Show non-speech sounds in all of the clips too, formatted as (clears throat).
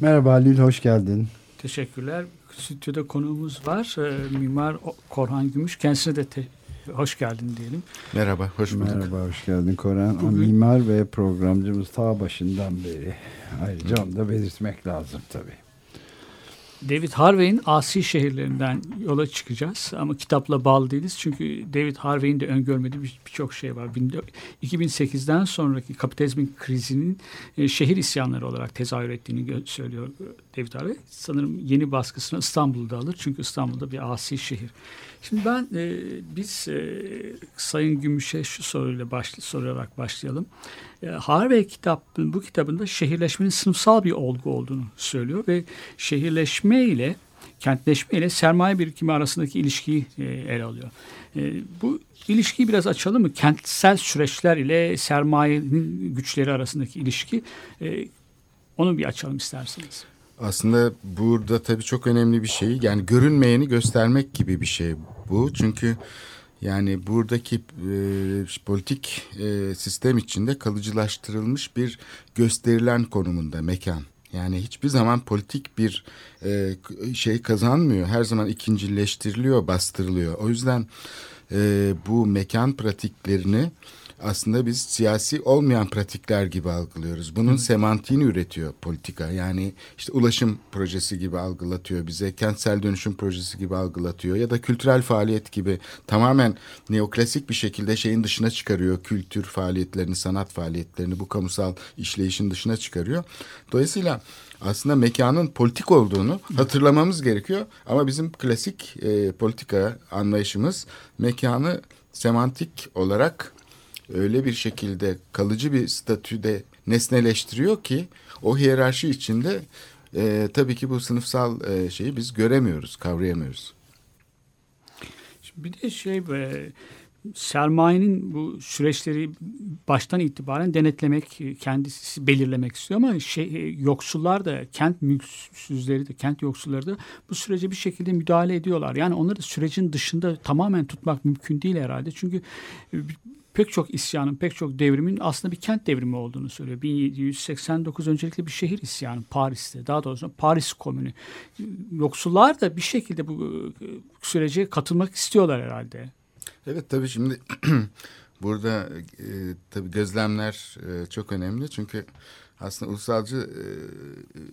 Merhaba Halil, hoş geldin. Teşekkürler. Stüdyoda konuğumuz var. Ee, Mimar Korhan Gümüş. Kendisine de te- hoş geldin diyelim. Merhaba, hoş bulduk. Merhaba, hoş geldin Koran. O Bugün- mimar ve programcımız ta başından beri. Ayrıca onu da belirtmek lazım tabii. David Harvey'in asi şehirlerinden yola çıkacağız. Ama kitapla bağlı değiliz. Çünkü David Harvey'in de öngörmediği bir- birçok şey var. Bin- 2008'den sonraki kapitalizmin krizinin e, şehir isyanları olarak tezahür ettiğini söylüyor e, David Harvey. Sanırım yeni baskısını İstanbul'da alır. Çünkü İstanbul'da bir asi şehir. Şimdi ben e, biz e, Sayın Gümüş'e şu soruyla başlı, sorarak başlayalım. E, Harvey kitap bu kitabında şehirleşmenin sınıfsal bir olgu olduğunu söylüyor ve şehirleşme ile kentleşme ile sermaye birikimi arasındaki ilişkiyi e, ele alıyor. E, bu ilişkiyi biraz açalım mı? Kentsel süreçler ile sermayenin güçleri arasındaki ilişki e, onu bir açalım isterseniz. Aslında burada tabii çok önemli bir şey. Yani görünmeyeni göstermek gibi bir şey bu. Çünkü yani buradaki e, politik e, sistem içinde kalıcılaştırılmış bir gösterilen konumunda mekan. Yani hiçbir zaman politik bir e, şey kazanmıyor. Her zaman ikincileştiriliyor, bastırılıyor. O yüzden e, bu mekan pratiklerini aslında biz siyasi olmayan pratikler gibi algılıyoruz. Bunun semantiğini üretiyor politika. Yani işte ulaşım projesi gibi algılatıyor bize, kentsel dönüşüm projesi gibi algılatıyor ya da kültürel faaliyet gibi tamamen neoklasik bir şekilde şeyin dışına çıkarıyor. Kültür faaliyetlerini, sanat faaliyetlerini bu kamusal işleyişin dışına çıkarıyor. Dolayısıyla aslında mekanın politik olduğunu hatırlamamız gerekiyor. Ama bizim klasik e, politika anlayışımız mekanı semantik olarak öyle bir şekilde kalıcı bir statüde nesneleştiriyor ki o hiyerarşi içinde e, tabii ki bu sınıfsal e, şeyi biz göremiyoruz, kavrayamıyoruz. Bir de şey e, sermayenin bu süreçleri baştan itibaren denetlemek, e, kendisi belirlemek istiyor ama şey, e, yoksullar da, kent mülksüzleri de, kent yoksulları da bu sürece bir şekilde müdahale ediyorlar. Yani onları sürecin dışında tamamen tutmak mümkün değil herhalde. Çünkü e, pek çok isyanın, pek çok devrimin aslında bir kent devrimi olduğunu söylüyor. 1789 öncelikle bir şehir isyanı Paris'te. Daha doğrusu Paris Komünü. Yoksullar da bir şekilde bu sürece katılmak istiyorlar herhalde. Evet tabii şimdi (clears throat) burada e, tabii gözlemler e, çok önemli çünkü aslında ulusalcı e,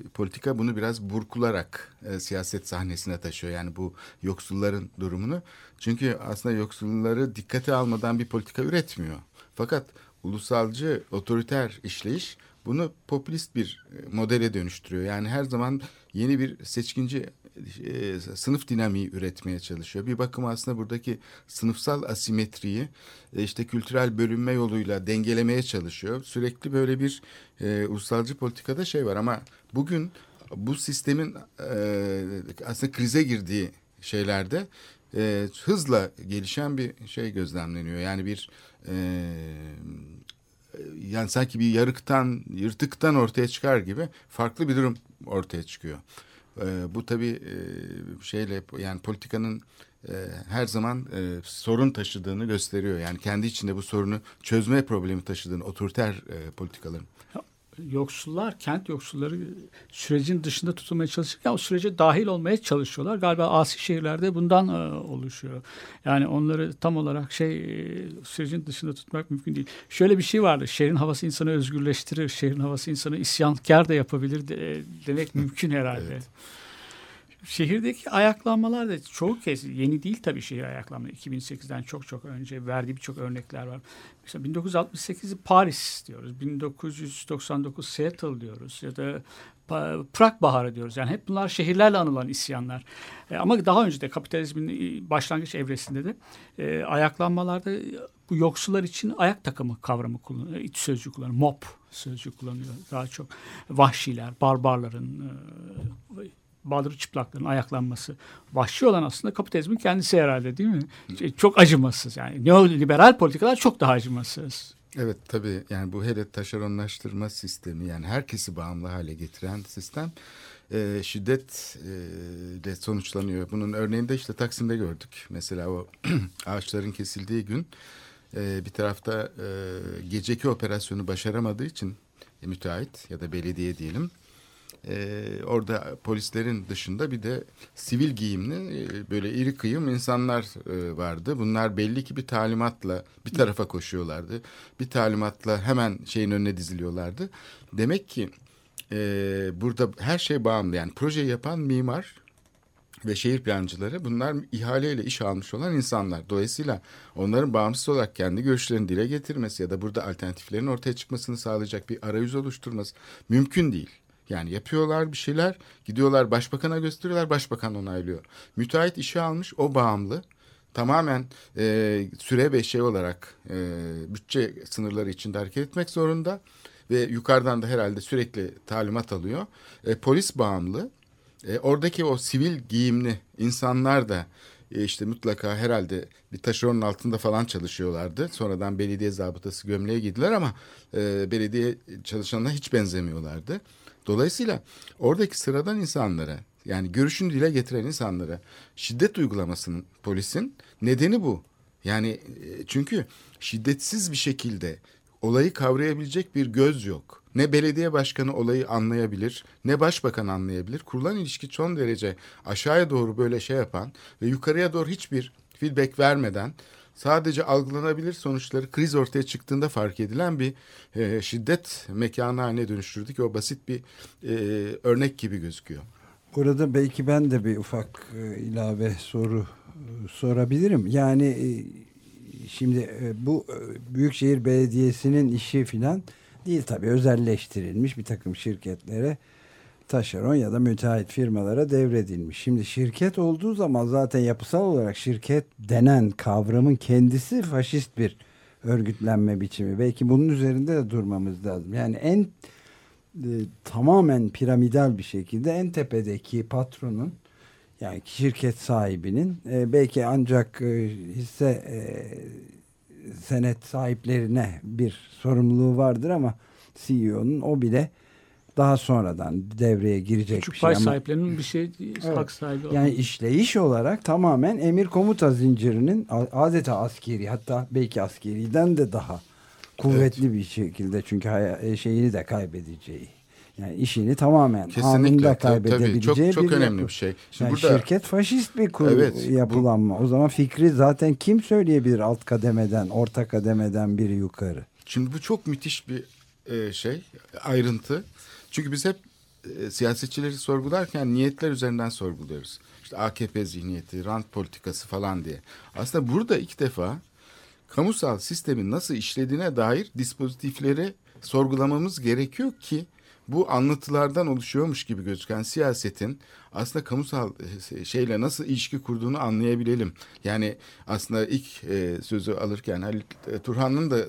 politika bunu biraz burkularak e, siyaset sahnesine taşıyor. Yani bu yoksulların durumunu. Çünkü aslında yoksulları dikkate almadan bir politika üretmiyor. Fakat ulusalcı otoriter işleyiş bunu popülist bir e, modele dönüştürüyor. Yani her zaman yeni bir seçkinci e, sınıf dinamiği üretmeye çalışıyor. Bir bakıma aslında buradaki sınıfsal asimetriyi e, işte kültürel bölünme yoluyla dengelemeye çalışıyor. Sürekli böyle bir e, ulusalcı politikada şey var ama bugün bu sistemin e, aslında krize girdiği şeylerde e, hızla gelişen bir şey gözlemleniyor. Yani bir e, yani sanki bir yarıktan, yırtıktan ortaya çıkar gibi farklı bir durum ortaya çıkıyor. E, bu tabii e, şeyle yani politikanın e, her zaman e, sorun taşıdığını gösteriyor. Yani kendi içinde bu sorunu çözme problemi taşıdığını otoriter politikaların. Yoksullar, kent yoksulları sürecin dışında tutulmaya çalışırken o sürece dahil olmaya çalışıyorlar. Galiba asi şehirlerde bundan e, oluşuyor. Yani onları tam olarak şey e, sürecin dışında tutmak mümkün değil. Şöyle bir şey vardı. Şehrin havası insanı özgürleştirir. Şehrin havası insanı isyankar da yapabilir de, demek mümkün herhalde. Evet. Şehirdeki ayaklanmalar da çoğu kez yeni değil tabii şehir ayaklanmaları. 2008'den çok çok önce verdiği birçok örnekler var. Mesela 1968'i Paris diyoruz. 1999 Seattle diyoruz ya da Prag Baharı diyoruz. Yani hep bunlar şehirlerle anılan isyanlar. E, ama daha önce de kapitalizmin e, başlangıç evresinde de e, ayaklanmalarda e, bu yoksullar için ayak takımı kavramı kullanıyor. İç sözcüğü kullanıyor. Mob sözcüğü kullanıyor. Daha çok vahşiler, barbarların, e, baldırı çıplakların ayaklanması. Vahşi olan aslında kapitalizmin kendisi herhalde değil mi? Şey, Çok acımasız yani. Neoliberal politikalar çok daha acımasız. Evet tabii yani bu hele taşeronlaştırma sistemi yani herkesi bağımlı hale getiren sistem e, şiddet e, de sonuçlanıyor. Bunun örneğini de işte Taksim'de gördük. Mesela o (clears throat) ağaçların kesildiği gün e, bir tarafta e, geceki operasyonu başaramadığı için e, müteahhit ya da belediye diyelim. E, orada polislerin dışında bir de sivil giyimli e, böyle iri kıyım insanlar e, vardı. Bunlar belli ki bir talimatla bir tarafa koşuyorlardı. Bir talimatla hemen şeyin önüne diziliyorlardı. Demek ki e, burada her şey bağımlı. Yani projeyi yapan mimar ve şehir plancıları bunlar ihaleyle iş almış olan insanlar. Dolayısıyla onların bağımsız olarak kendi görüşlerini dile getirmesi ya da burada alternatiflerin ortaya çıkmasını sağlayacak bir arayüz oluşturması mümkün değil. Yani yapıyorlar bir şeyler, gidiyorlar başbakana gösteriyorlar, başbakan onaylıyor. Müteahhit işe almış, o bağımlı. Tamamen e, süre ve şey olarak e, bütçe sınırları içinde hareket etmek zorunda. Ve yukarıdan da herhalde sürekli talimat alıyor. E, polis bağımlı. E, oradaki o sivil giyimli insanlar da e, işte mutlaka herhalde bir taşeronun altında falan çalışıyorlardı. Sonradan belediye zabıtası gömleğe giydiler ama e, belediye çalışanına hiç benzemiyorlardı. Dolayısıyla oradaki sıradan insanlara yani görüşünü dile getiren insanlara şiddet uygulamasının polisin nedeni bu. Yani e, çünkü şiddetsiz bir şekilde olayı kavrayabilecek bir göz yok. Ne belediye başkanı olayı anlayabilir, ne başbakan anlayabilir. Kurulan ilişki son derece aşağıya doğru böyle şey yapan ve yukarıya doğru hiçbir feedback vermeden sadece algılanabilir sonuçları kriz ortaya çıktığında fark edilen bir e, şiddet mekanı haline dönüştürdü ki o basit bir e, örnek gibi gözüküyor. Burada belki ben de bir ufak e, ilave soru e, sorabilirim. Yani e, şimdi bu Büyükşehir Belediyesi'nin işi filan değil tabii özelleştirilmiş bir takım şirketlere taşeron ya da müteahhit firmalara devredilmiş. Şimdi şirket olduğu zaman zaten yapısal olarak şirket denen kavramın kendisi faşist bir örgütlenme biçimi. Belki bunun üzerinde de durmamız lazım. Yani en e, tamamen piramidal bir şekilde en tepedeki patronun yani şirket sahibinin e, belki ancak e, hisse e, senet sahiplerine bir sorumluluğu vardır ama CEO'nun o bile daha sonradan devreye girecek bir Küçük şey. pay ama- sahiplerinin bir şey hak sahibi yani olan- işleyiş olarak tamamen emir komuta zincirinin adeta askeri hatta belki askeriden de daha kuvvetli bir şekilde çünkü e, şeyini de kaybedeceği. Yani işini tamamen Kesinlikle. anında Tabii, tabii. kaybedebileceği Çok, çok bir önemli yapı. bir şey. Şimdi Yani burada şirket faşist bir kur Evet, bu- yapılanma. O zaman fikri zaten kim söyleyebilir alt kademeden, orta kademeden biri yukarı? Şimdi bu çok müthiş bir e, şey, ayrıntı. Çünkü biz hep e, siyasetçileri sorgularken niyetler üzerinden sorguluyoruz. İşte AKP zihniyeti, rant politikası falan diye. Aslında burada ilk defa kamusal sistemin nasıl işlediğine dair dispozitifleri sorgulamamız gerekiyor ki bu anlatılardan oluşuyormuş gibi gözüken siyasetin aslında kamusal e, şeyle nasıl ilişki kurduğunu anlayabilelim. Yani aslında ilk e, sözü alırken Halil e, Turhan'ın da e,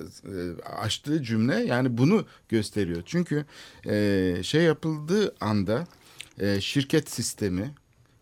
açtığı cümle yani bunu gösteriyor. Çünkü e, şey yapıldığı anda e, şirket sistemi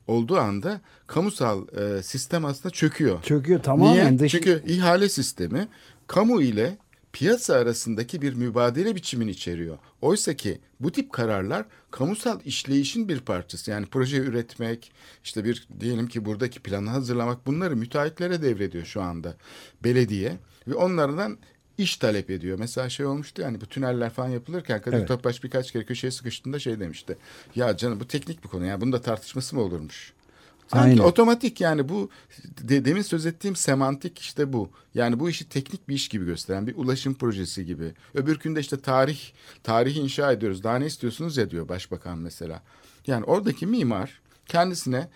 olduğu anda kamusal e, sistem aslında çöküyor. Çöküyor tamamen Niye? dış- Çünkü ihale sistemi kamu ile piyasa arasındaki bir mübadele biçimini içeriyor. Oysa ki bu tip kararlar kamusal işleyişin bir parçası. Yani proje üretmek, işte bir diyelim ki buradaki planı hazırlamak bunları müteahhitlere devrediyor şu anda belediye ve onlardan iş talep ediyor. Mesela şey olmuştu yani bu tüneller falan yapılırken Kadir Evet. Topbaş birkaç kere köşeye sıkıştığında şey demişti. Ya canım bu teknik bir konu. Yani bunda tartışması mı olurmuş? Sanki Aynen. otomatik yani bu de, demin söz ettiğim semantik işte bu. Yani bu işi teknik bir iş gibi gösteren bir ulaşım projesi gibi. Öbürkünde işte tarih, tarihi inşa ediyoruz. Daha ne istiyorsunuz ya diyor başbakan mesela. Yani oradaki mimar kendisine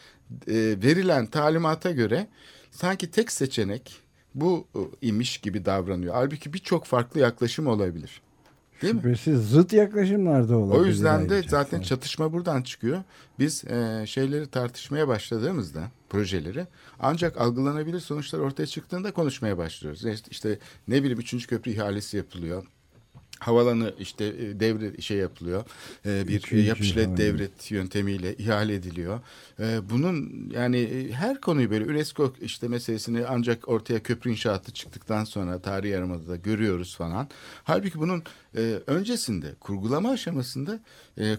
e, verilen talimata göre sanki tek seçenek bu e, imiş gibi davranıyor. Halbuki birçok farklı yaklaşım olabilir. Değil mi? Şüphesiz zıt yaklaşımlar da olabilir. O yüzden de zaten çatışma buradan çıkıyor. Biz e, şeyleri tartışmaya başladığımızda projeleri ancak algılanabilir sonuçlar ortaya çıktığında konuşmaya başlıyoruz. İşte, işte ne bileyim üçüncü köprü ihalesi yapılıyor. Havalanı işte e, devre şey yapılıyor. E, bir Üçüncü yap işlet havalimanı. devret yöntemiyle ihale ediliyor. E, bunun yani her konuyu böyle UNESCO işte meselesini ancak ortaya köprü inşaatı çıktıktan sonra tarihi yarımadada görüyoruz falan. Halbuki bunun öncesinde kurgulama aşamasında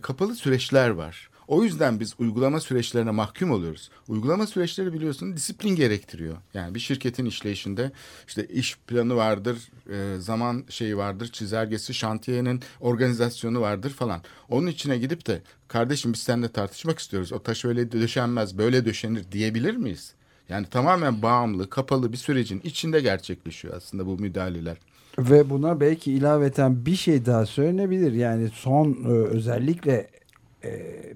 kapalı süreçler var. O yüzden biz uygulama süreçlerine mahkum oluyoruz. Uygulama süreçleri biliyorsun disiplin gerektiriyor. Yani bir şirketin işleyişinde işte iş planı vardır, e, zaman şeyi vardır, çizelgesi, şantiyenin organizasyonu vardır falan. Onun içine gidip de kardeşim biz seninle tartışmak istiyoruz. O taş öyle döşenmez, böyle döşenir diyebilir miyiz? Yani tamamen bağımlı, kapalı bir sürecin içinde gerçekleşiyor aslında bu müdahaleler. Ve buna belki ilaveten bir şey daha söylenebilir. Yani son e, özellikle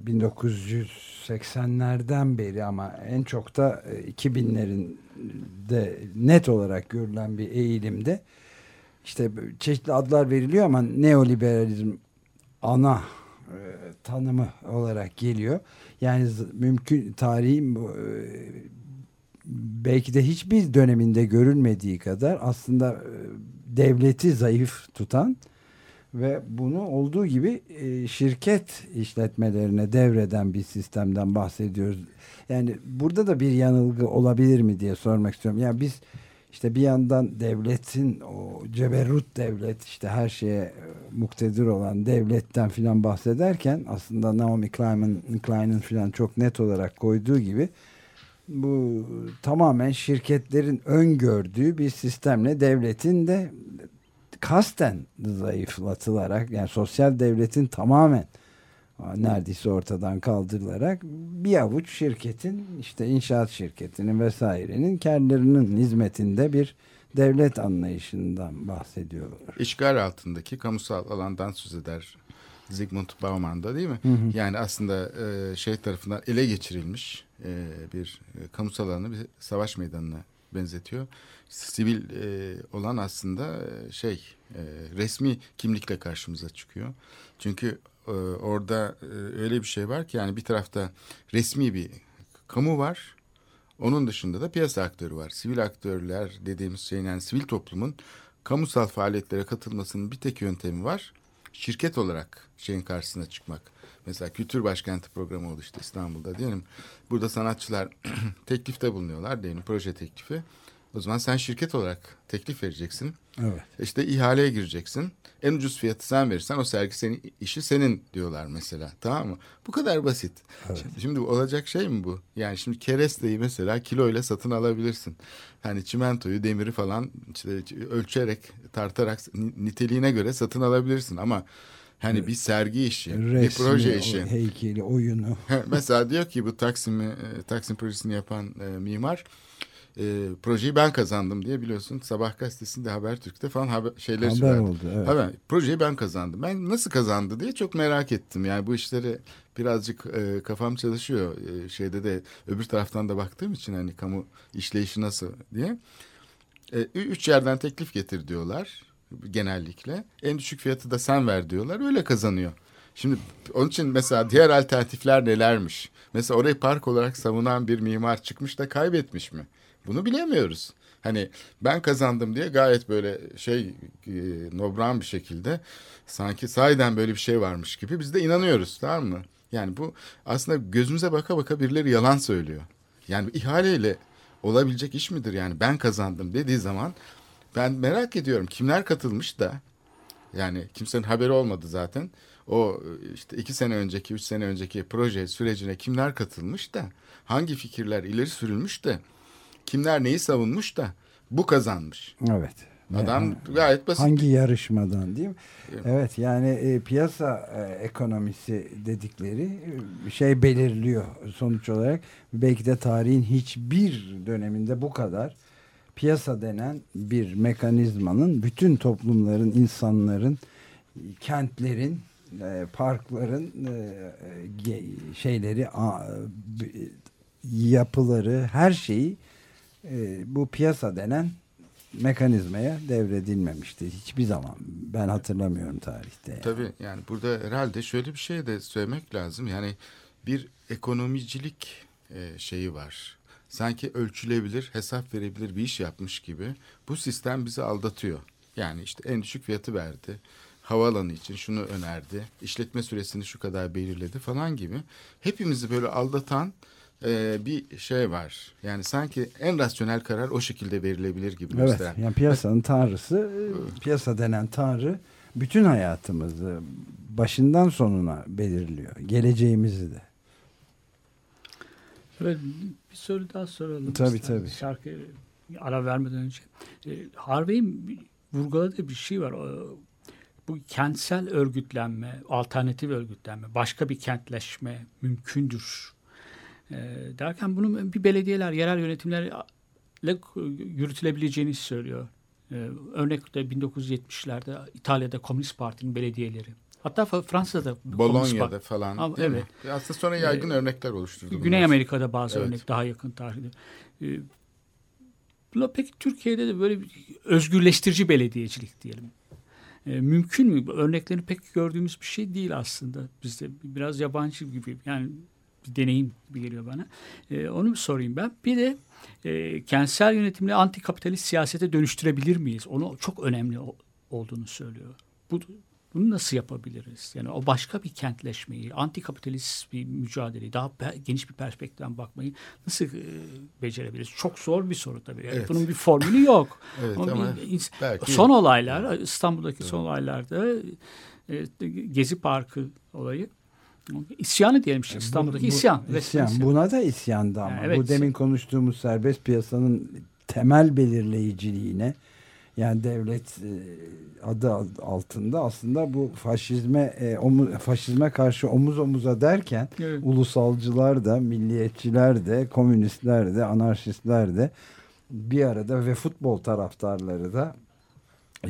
1980'lerden beri ama en çok da e, 2000'lerin de net olarak görülen bir eğilimde işte çeşitli adlar veriliyor ama neoliberalizm ana e, tanımı olarak geliyor. Yani mümkün tarihin e, belki de hiçbir döneminde görülmediği kadar aslında e, devleti zayıf tutan ve bunu olduğu gibi e, şirket işletmelerine devreden bir sistemden bahsediyoruz. Yani burada da bir yanılgı olabilir mi diye sormak istiyorum. Yani biz işte bir yandan devletin o ceberrut devlet işte her şeye e, muktedir olan devletten filan bahsederken aslında Naomi Klein'in Klein'in filan çok net olarak koyduğu gibi bu tamamen şirketlerin öngördüğü bir sistemle devletin de kasten zayıflatılarak yani sosyal devletin tamamen neredeyse ortadan kaldırılarak bir avuç şirketin işte inşaat şirketinin vesairenin kendilerinin hizmetinde bir devlet anlayışından bahsediyorlar. işgal altındaki kamusal alandan söz eder Zygmunt Bauman da değil mi? Yani aslında e, şey tarafından ele geçirilmiş e, bir e, kamusal alanı bir savaş meydanına benzetiyor. Sivil e, olan aslında e, şey e, resmi kimlikle karşımıza çıkıyor. Çünkü e, orada e, öyle bir şey var ki yani bir tarafta resmi bir kamu var. Onun dışında da piyasa aktörü var. Sivil aktörler dediğimiz şeyin yani sivil toplumun kamusal faaliyetlere katılmasının bir tek yöntemi var. Şirket olarak şeyin karşısına çıkmak. Mesela Kültür Başkenti programı oluştu İstanbul'da diyelim. Burada sanatçılar (clears throat) teklifte bulunuyorlar diyelim proje teklifi. O zaman sen şirket olarak teklif vereceksin. Evet. İşte ihaleye gireceksin. En ucuz fiyatı sen verirsen o sergi senin işi senin diyorlar mesela. Tamam mı? Bu kadar basit. Şimdi, şimdi olacak şey mi bu? Yani şimdi keresteyi mesela kiloyla satın alabilirsin. Hani çimentoyu, demiri falan işte ölçerek, tartarak niteliğine göre satın alabilirsin ama hani bir sergi işi, bir Resmi, proje o işi. heykeli, oyunu. Mesela diyor ki bu Taksim'i, e, Taksim projesini yapan e, mimar e, projeyi ben kazandım diye biliyorsun Sabah gazetesinde Habertürk'te falan haber, şeyleri Haber söylerdi. oldu, evet. Haber, projeyi ben kazandım. Ben nasıl kazandı diye çok merak ettim. Yani bu işleri birazcık e, kafam çalışıyor. E, şeyde de öbür taraftan da baktığım için hani kamu işleyişi nasıl diye. E, üç yerden teklif getir diyorlar genellikle. En düşük fiyatı da sen ver diyorlar. Öyle kazanıyor. Şimdi onun için mesela diğer alternatifler nelermiş? Mesela orayı park olarak savunan bir mimar çıkmış da kaybetmiş mi? Bunu bilemiyoruz. Hani ben kazandım diye gayet böyle şey e, nobran bir şekilde sanki sahiden böyle bir şey varmış gibi biz de inanıyoruz tamam mı? Yani bu aslında gözümüze baka baka birileri yalan söylüyor. Yani ihaleyle olabilecek iş midir yani ben kazandım dediği zaman ben merak ediyorum kimler katılmış da yani kimsenin haberi olmadı zaten. O işte iki sene önceki, üç sene önceki proje sürecine kimler katılmış da hangi fikirler ileri sürülmüş de kimler neyi savunmuş da bu kazanmış. Evet. Adam gayet basit. Hangi yarışmadan değil mi? Evet. Evet yani e, piyasa e, ekonomisi dedikleri e, şey belirliyor sonuç olarak. Belki de tarihin hiçbir döneminde bu kadar piyasa denen bir mekanizmanın bütün toplumların, insanların, kentlerin e, parkların e, ge- şeyleri a- yapıları her şeyi e, bu piyasa denen mekanizmaya devredilmemişti hiçbir zaman. Ben hatırlamıyorum tarihte. yani. Tabii yani burada herhalde şöyle bir şey de söylemek lazım. Yani bir ekonomicilik e, şeyi var. Sanki ölçülebilir, hesap verebilir bir iş yapmış gibi. Bu sistem bizi aldatıyor. Yani işte en düşük fiyatı verdi. Havaalanı için şunu önerdi. işletme süresini şu kadar belirledi falan gibi. Hepimizi böyle aldatan e, bir şey var. Yani sanki en rasyonel karar o şekilde verilebilir gibi Evet, gösteren. yani piyasanın tanrısı, piyasa denen tanrı bütün hayatımızı başından sonuna belirliyor. Geleceğimizi de. Evet, bir soru daha soralım. Tabii, isterseniz. tabii. Şarkı ara vermeden önce. E, Harvey'in vurguladığı bir şey var. Bu kentsel örgütlenme, alternatif örgütlenme, başka bir kentleşme mümkündür. E, derken bunu bir belediyeler, yerel yönetimlerle yürütülebileceğini söylüyor. E, örnek de 1970'lerde İtalya'da Komünist Parti'nin belediyeleri. Hatta Fransa'da Bolonya'da falan Ama evet. mi? Aslında sonra yaygın örnekler oluşturdu. Güney bunlar. Amerika'da bazı Evet. örnek daha yakın tarihte. Ee, buna peki Türkiye'de de böyle bir özgürleştirici belediyecilik diyelim. Ee, mümkün mü? Örneklerini pek gördüğümüz bir şey değil aslında. Bizde biraz yabancı gibi yani bir deneyim gibi geliyor bana. Ee, onu bir sorayım ben. Bir de e, kentsel yönetimle antikapitalist siyasete dönüştürebilir miyiz? Onu çok önemli o- olduğunu söylüyor. Bu bunu nasıl yapabiliriz? Yani o başka bir kentleşmeyi, antikapitalist bir mücadeleyi, daha geniş bir perspektiften bakmayı nasıl e, becerebiliriz? Çok zor bir soru tabii. Yani Evet. Bunun bir formülü yok. (laughs) Evet Ama ama belki- son olaylar, İstanbul'daki son olaylarda e, Gezi Parkı olayı isyanı diyelim işte İstanbul'daki Bu- bu- isyan. isyan. isyan. Buna da isyandı ama. Evet, bu demin konuştuğumuz serbest piyasanın temel belirleyiciliğine yani devlet e, adı altında aslında bu faşizme e, faşizme karşı omuz omuza derken Evet. ulusalcılar da milliyetçiler de komünistler de anarşistler de bir arada ve futbol taraftarları da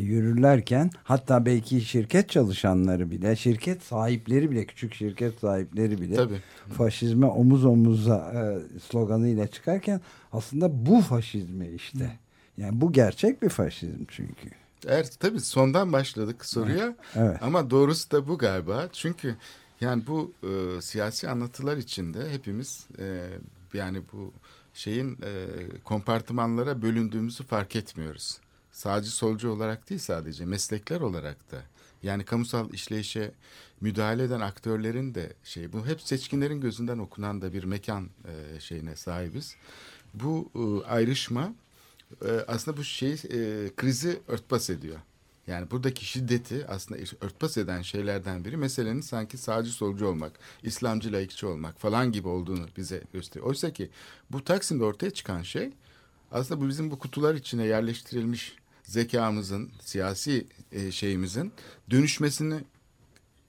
yürürlerken hatta belki şirket çalışanları bile şirket sahipleri bile küçük şirket sahipleri bile tabii. faşizme omuz omuza e, sloganıyla çıkarken aslında bu faşizmi işte. Yani bu gerçek bir faşizm çünkü. Eğer tabii sondan başladık soruya Evet. ama doğrusu da bu galiba. Çünkü yani bu e, siyasi anlatılar içinde hepimiz e, yani bu şeyin e, kompartımanlara bölündüğümüzü fark etmiyoruz. Sağcı solcu olarak değil sadece meslekler olarak da. Yani kamusal işleyişe müdahale eden aktörlerin de şey bu hep seçkinlerin gözünden okunan da bir mekan e, şeyine sahibiz. Bu e, ayrışma e, aslında bu şey e, krizi örtbas ediyor. Yani buradaki şiddeti aslında örtbas eden şeylerden biri meselenin sanki sağcı solcu olmak, İslamcı laikçi olmak falan gibi olduğunu bize gösteriyor. Oysa ki bu Taksim'de ortaya çıkan şey aslında bu bizim bu kutular içine yerleştirilmiş zekamızın, siyasi e, şeyimizin dönüşmesini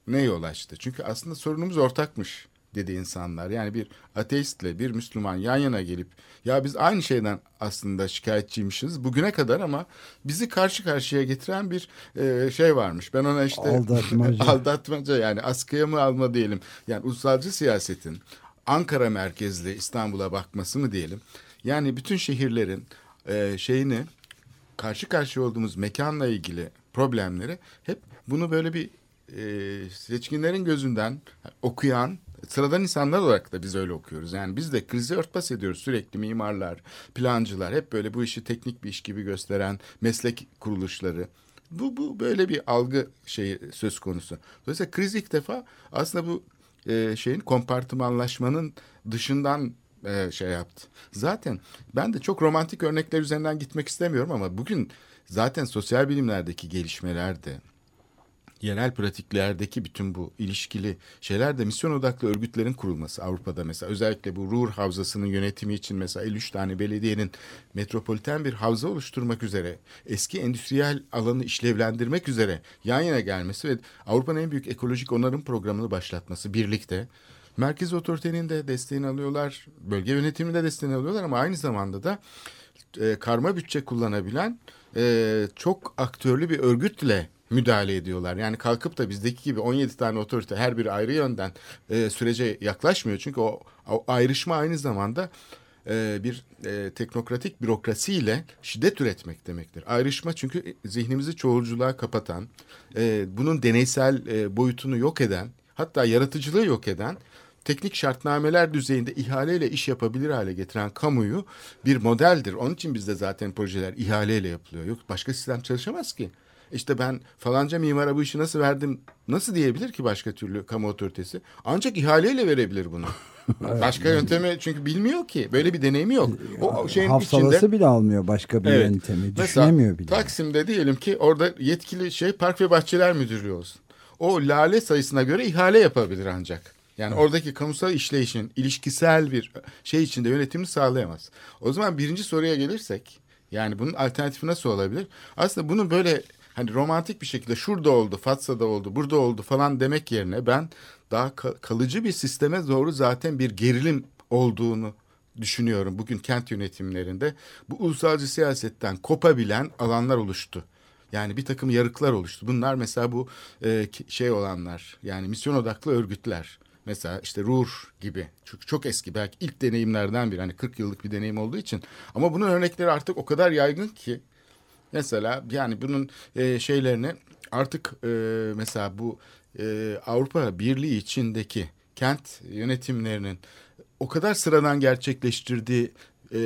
ne yol açtı? Çünkü aslında sorunumuz ortakmış dedi insanlar. Yani bir ateistle bir Müslüman yan yana gelip ya biz aynı şeyden aslında şikayetçiymişiz bugüne kadar ama bizi karşı karşıya getiren bir e, şey varmış. Ben ona işte Aldatmaca. (laughs) aldatmaca yani askıya mı alma diyelim. Yani ulusalcı siyasetin Ankara merkezli İstanbul'a bakması mı diyelim. Yani bütün şehirlerin e, şeyini karşı karşıya olduğumuz mekanla ilgili problemleri hep bunu böyle bir e, seçkinlerin gözünden okuyan sıradan insanlar olarak da biz öyle okuyoruz. Yani biz de krizi örtbas ediyoruz sürekli mimarlar, plancılar hep böyle bu işi teknik bir iş gibi gösteren meslek kuruluşları. Bu, bu böyle bir algı şeyi söz konusu. Dolayısıyla kriz ilk defa aslında bu e, şeyin kompartımanlaşmanın dışından e, şey yaptı. Zaten ben de çok romantik örnekler üzerinden gitmek istemiyorum ama bugün zaten sosyal bilimlerdeki gelişmeler de yerel pratiklerdeki bütün bu ilişkili şeyler de misyon odaklı örgütlerin kurulması Avrupa'da mesela özellikle bu Ruhr Havzası'nın yönetimi için mesela 53 tane belediyenin metropoliten bir havza oluşturmak üzere eski endüstriyel alanı işlevlendirmek üzere yan yana gelmesi ve Avrupa'nın en büyük ekolojik onarım programını başlatması birlikte merkez otoritenin de desteğini alıyorlar, bölge yönetimini de desteğini alıyorlar ama aynı zamanda da e, karma bütçe kullanabilen e, çok aktörlü bir örgütle müdahale ediyorlar. Yani kalkıp da bizdeki gibi 17 tane otorite her biri ayrı yönden e, sürece yaklaşmıyor. Çünkü o, o ayrışma aynı zamanda e, bir e, teknokratik bürokrasiyle şiddet üretmek demektir. Ayrışma çünkü zihnimizi çoğulculuğa kapatan, e, bunun deneysel e, boyutunu yok eden, hatta yaratıcılığı yok eden teknik şartnameler düzeyinde ihaleyle iş yapabilir hale getiren kamuyu bir modeldir. Onun için bizde zaten projeler ihaleyle yapılıyor. Yok başka sistem çalışamaz ki. İşte ben falanca mimara bu işi nasıl verdim nasıl diyebilir ki başka türlü kamu otoritesi? Ancak ihaleyle verebilir bunu. (laughs) Başka yöntemi çünkü bilmiyor ki. Böyle bir deneyimi yok. O şeyin Hafsalası içinde bile almıyor başka bir Evet. yöntemi. Mesela Düşünemiyor bile. Taksim'de diyelim ki orada yetkili şey Park ve Bahçeler Müdürlüğü olsun. O lale sayısına göre ihale yapabilir ancak. Yani oradaki kamusal işleyişin ilişkisel bir şey içinde yönetimini sağlayamaz. O zaman birinci soruya gelirsek yani bunun alternatifi nasıl olabilir? Aslında bunu böyle hani romantik bir şekilde şurada oldu, Fatsa'da oldu, burada oldu falan demek yerine ben daha ka- kalıcı bir sisteme doğru zaten bir gerilim olduğunu düşünüyorum. Bugün kent yönetimlerinde bu ulusalcı siyasetten kopabilen alanlar oluştu. Yani bir takım yarıklar oluştu. Bunlar mesela bu e, şey olanlar yani misyon odaklı örgütler. Mesela işte RUR gibi çok, çok eski belki ilk deneyimlerden biri hani 40 yıllık bir deneyim olduğu için. Ama bunun örnekleri artık o kadar yaygın ki Mesela yani bunun e, şeylerini artık e, mesela bu e, Avrupa Birliği içindeki kent yönetimlerinin o kadar sıradan gerçekleştirdiği e,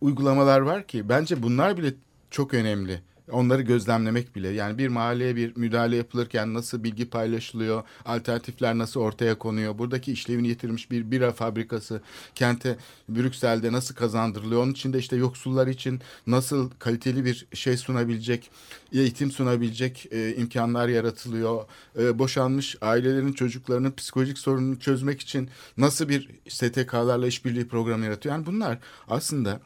uygulamalar var ki bence bunlar bile çok önemli. Onları gözlemlemek bile yani bir mahalleye bir müdahale yapılırken nasıl bilgi paylaşılıyor, alternatifler nasıl ortaya konuyor, buradaki işlevini yitirmiş bir bira fabrikası kente Brüksel'de nasıl kazandırılıyor, onun için de işte yoksullar için nasıl kaliteli bir şey sunabilecek, eğitim sunabilecek e, imkanlar yaratılıyor, E, boşanmış ailelerin çocuklarının psikolojik sorununu çözmek için nasıl bir STK'larla işbirliği programı yaratıyor. Yani bunlar aslında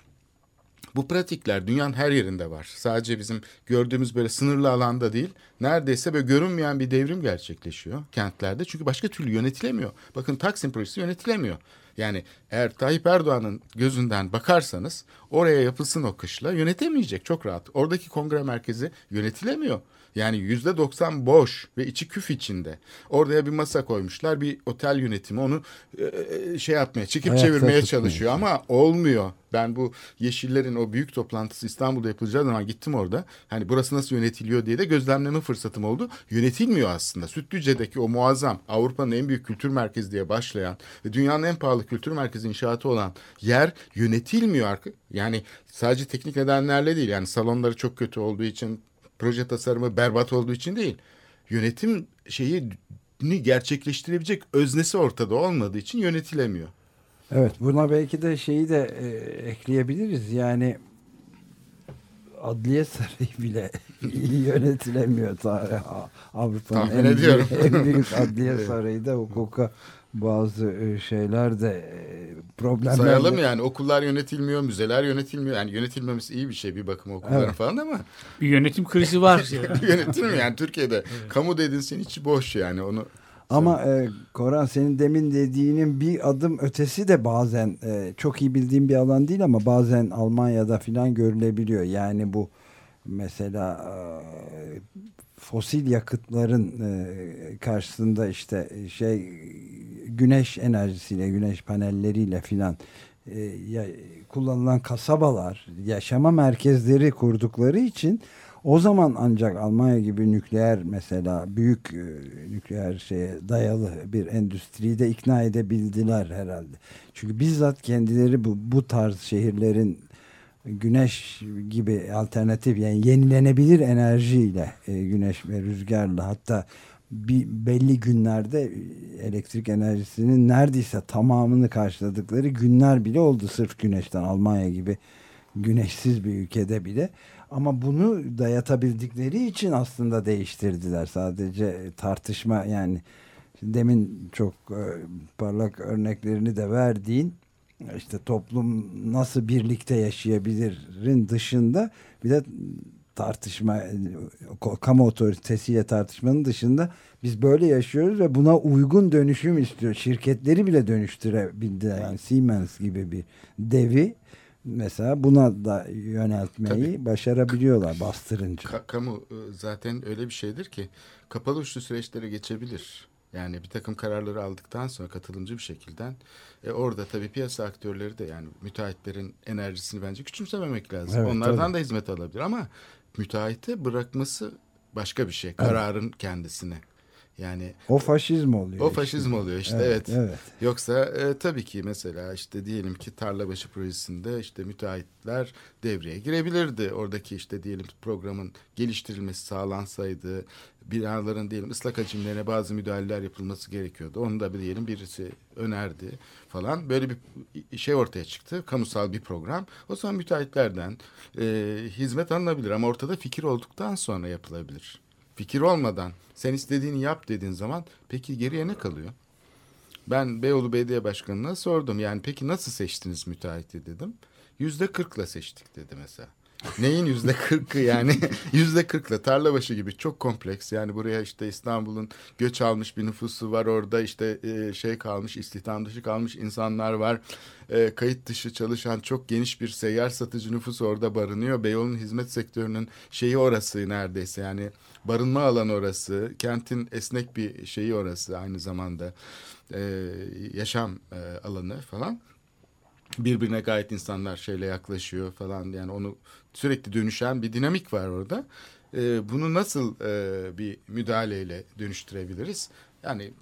bu pratikler dünyanın her yerinde var. Sadece bizim gördüğümüz böyle sınırlı alanda değil. Neredeyse böyle görünmeyen bir devrim gerçekleşiyor kentlerde. Çünkü başka türlü yönetilemiyor. Bakın Taksim projesi yönetilemiyor. Yani eğer Tayyip Erdoğan'ın gözünden bakarsanız oraya yapılsın o kışla yönetemeyecek çok rahat. Oradaki kongre merkezi yönetilemiyor. Yani yüzde doksan boş ve içi küf içinde. Oraya bir masa koymuşlar. Bir otel yönetimi onu e, şey yapmaya, çekip Ayakta çevirmeye çalışıyor ama olmuyor. Ben bu Yeşillerin o büyük toplantısı İstanbul'da yapılacağı zaman gittim orada. Hani burası nasıl yönetiliyor diye de gözlemleme fırsatım oldu. Yönetilmiyor aslında. Sütlüce'deki o muazzam Avrupa'nın en büyük kültür merkezi diye başlayan ve dünyanın en pahalı kültür merkezi inşaatı olan yer yönetilmiyor. Yani sadece teknik nedenlerle değil. Yani salonları çok kötü olduğu için, proje tasarımı berbat olduğu için değil. Yönetim şeyi gerçekleştirebilecek öznesi ortada olmadığı için yönetilemiyor. Evet buna belki de şeyi de e, ekleyebiliriz. Yani Adliye Sarayı bile iyi (laughs) yönetilemiyor. Avrupa'nın en en büyük (laughs) Adliye Sarayı da hukuka bazı e, şeyler de e, problemler Sayalım de- yani okullar yönetilmiyor, müzeler yönetilmiyor. Yani yönetilmemesi iyi bir şey bir bakıma okulların Evet. falan ama Bir yönetim krizi var. (laughs) yani. yönetilmiyor yani Türkiye'de. (laughs) Kamu dedinsin içi boş yani onu. Ama e, Koran senin demin dediğinin bir adım ötesi de bazen e, çok iyi bildiğim bir alan değil ama bazen Almanya'da filan görülebiliyor. Yani bu mesela e, fosil yakıtların e, karşısında işte şey güneş enerjisiyle güneş panelleriyle filan e, kullanılan kasabalar yaşama merkezleri kurdukları için o zaman ancak Almanya gibi nükleer mesela büyük e, nükleer şeye dayalı bir endüstriyi de ikna edebildiler herhalde. Çünkü bizzat kendileri bu, bu tarz şehirlerin güneş gibi alternatif yani yenilenebilir enerjiyle e, güneş ve rüzgarla hatta bir belli günlerde elektrik enerjisinin neredeyse tamamını karşıladıkları günler bile oldu sırf güneşten. Almanya gibi güneşsiz bir ülkede bile. Ama bunu dayatabildikleri için aslında değiştirdiler. Sadece tartışma yani demin çok e, parlak örneklerini de verdiğin işte toplum nasıl birlikte yaşayabilirin dışında bir de tartışma kamu otoritesiyle tartışmanın dışında biz böyle yaşıyoruz ve buna uygun dönüşüm istiyor. Şirketleri bile dönüştürebildiler. Yani Siemens gibi bir devi mesela buna da yöneltmeyi başarabiliyorlar bastırınca. Ka- kamu e, zaten öyle bir şeydir ki kapalı uçlu süreçlere geçebilir. Yani bir takım kararları aldıktan sonra katılımcı bir şekilde e, orada tabii piyasa aktörleri de yani müteahhitlerin enerjisini bence küçümsememek lazım. Evet, Onlardan tabii. da hizmet alabilir ama müteahhite bırakması başka bir şey. Kararın kendisine. Yani O faşizm oluyor. o işte. faşizm oluyor işte evet. evet. Yoksa e, tabii ki mesela işte diyelim ki Tarlabaşı projesinde işte müteahhitler devreye girebilirdi. Oradaki işte diyelim programın geliştirilmesi sağlansaydı binaların diyelim ıslak hacimlerine bazı müdahaleler yapılması gerekiyordu. Onu da bir diyelim birisi önerdi falan. Böyle bir şey ortaya çıktı. Kamusal bir program. O zaman müteahhitlerden e, hizmet alınabilir ama ortada fikir olduktan sonra yapılabilir. Fikir olmadan sen istediğini yap dediğin zaman peki geriye ne kalıyor? Ben Beyoğlu Belediye Başkanı'na sordum. Yani peki nasıl seçtiniz müteahhiti dedim. Yüzde kırkla seçtik dedi mesela. Neyin yüzde kırkı yani? (laughs) Yüzde kırkla tarlabaşı gibi çok kompleks. Yani buraya işte İstanbul'un göç almış bir nüfusu var. Orada işte e, şey kalmış istihdam dışı kalmış insanlar var. E, kayıt dışı çalışan çok geniş bir seyyar satıcı nüfus orada barınıyor. Beyoğlu'nun hizmet sektörünün şeyi orası neredeyse. Yani barınma alanı orası. Kentin esnek bir şeyi orası aynı zamanda. E, yaşam alanı falan. Birbirine gayet insanlar şeyle yaklaşıyor falan. Yani onu sürekli dönüşen bir dinamik var orada. Ee, bunu nasıl e, bir müdahaleyle dönüştürebiliriz? Yani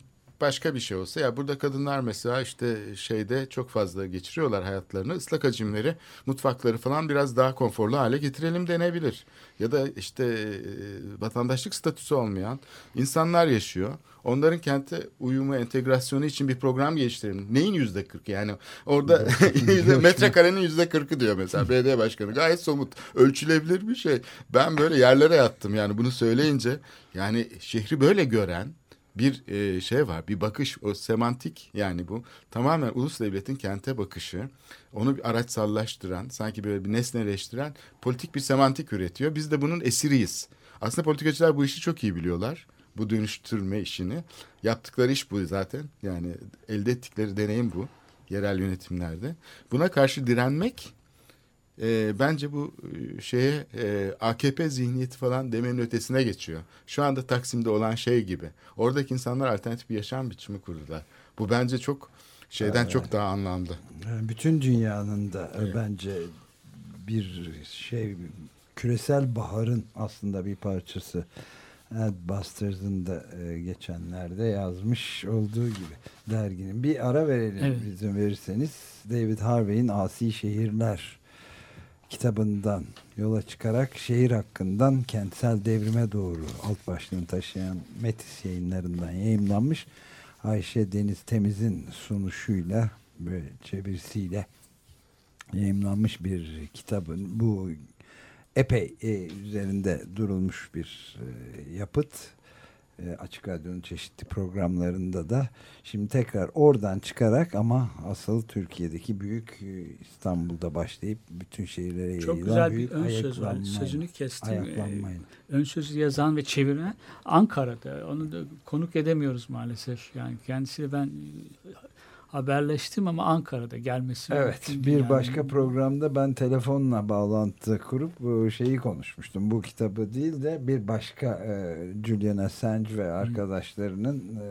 başka bir şey olsa ya burada kadınlar mesela işte şeyde çok fazla geçiriyorlar hayatlarını ıslak hacimleri mutfakları falan biraz daha konforlu hale getirelim denebilir. Ya da işte e, vatandaşlık statüsü olmayan insanlar yaşıyor. Onların kente uyumu entegrasyonu için bir program geliştirelim. Neyin yüzde kırkı yani orada (laughs) metrekarenin yüzde kırkı diyor mesela (laughs) belediye başkanı gayet somut ölçülebilir bir şey. Ben böyle yerlere yattım yani bunu söyleyince yani şehri böyle gören bir e, şey var bir bakış o semantik yani bu. Tamamen ulus devletin kente bakışı onu bir araçsallaştıran sanki böyle bir nesneleştiren politik bir semantik üretiyor. Biz de bunun esiriyiz. Aslında politikacılar bu işi çok iyi biliyorlar bu dönüştürme işini. Yaptıkları iş bu zaten yani elde ettikleri deneyim bu yerel yönetimlerde. Buna karşı direnmek e, bence bu e, şeye e, AKP zihniyeti falan demenin ötesine geçiyor. Şu anda Taksim'de olan şey gibi. Oradaki insanlar alternatif bir yaşam biçimi kurdular. Bu bence çok şeyden çok daha anlamlı. Yani Bütün dünyanın da e, bence bir şey küresel baharın aslında bir parçası. Adbusters'ın da e, geçenlerde yazmış olduğu gibi derginin. Bir ara verelim Evet. izin verirseniz. David Harvey'in Asi Şehirler kitabından yola çıkarak şehir hakkından kentsel devrime doğru alt başlığını taşıyan Metis yayınlarından yayımlanmış. Ayşe Deniz Temiz'in sunuşuyla böyle çevirisiyle yayımlanmış bir kitabın bu epey e, üzerinde durulmuş bir e, yapıt E, Açık Radyo'nun çeşitli programlarında da şimdi tekrar oradan çıkarak ama asıl Türkiye'deki büyük e, İstanbul'da başlayıp bütün şehirlere Çok yayılan güzel bir ön söz var. Sözünü kestim. Ayaklanmayla. ön sözü yazan ve çeviren Ankara'da. Onu da konuk edemiyoruz maalesef. Yani kendisiyle ben e, haberleştim ama Ankara'da gelmesi Evet mümkün bir yani. başka programda ben telefonla bağlantı kurup bu şeyi konuşmuştum. Bu kitabı değil de bir başka e, Julian Assange ve arkadaşlarının e,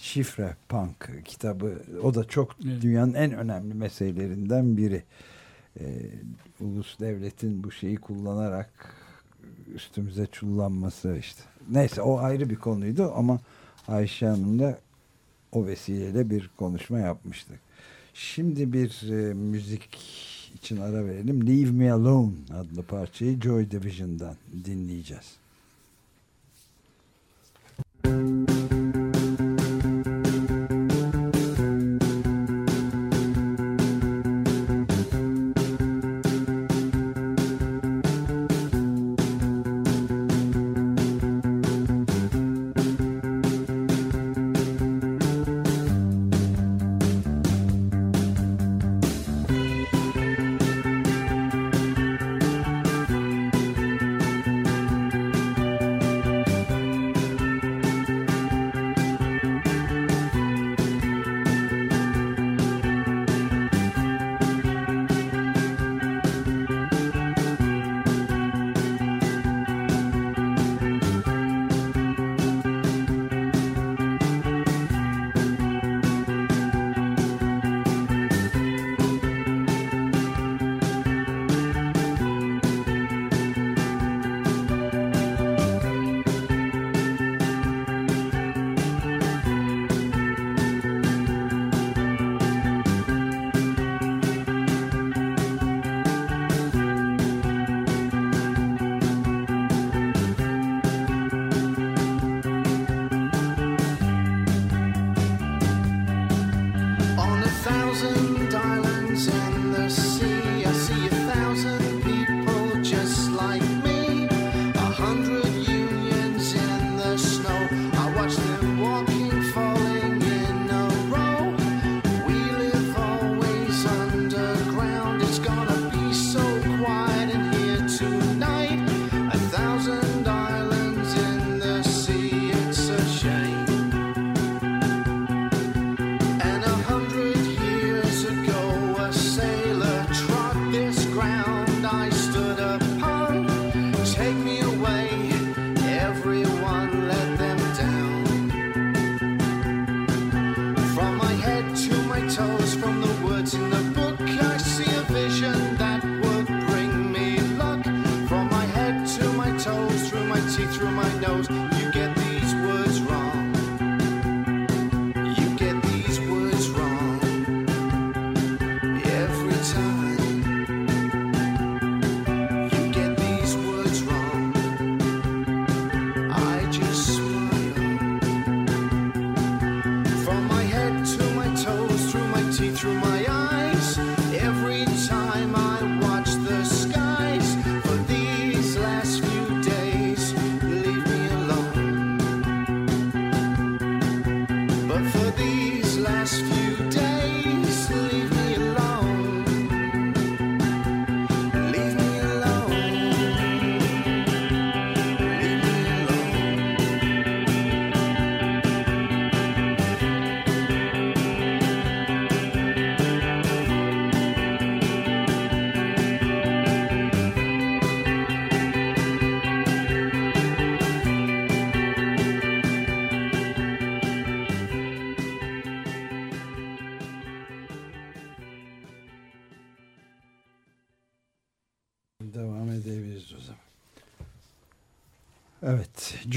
şifre punk kitabı. O da çok Evet. dünyanın en önemli meselelerinden biri. E, ulus devletin bu şeyi kullanarak üstümüze çullanması işte. Neyse o ayrı bir konuydu ama Ayşe Hanım da o vesileyle bir konuşma yapmıştık. Şimdi bir e, müzik için ara verelim. Leave Me Alone adlı parçayı Joy Division'dan dinleyeceğiz. Leave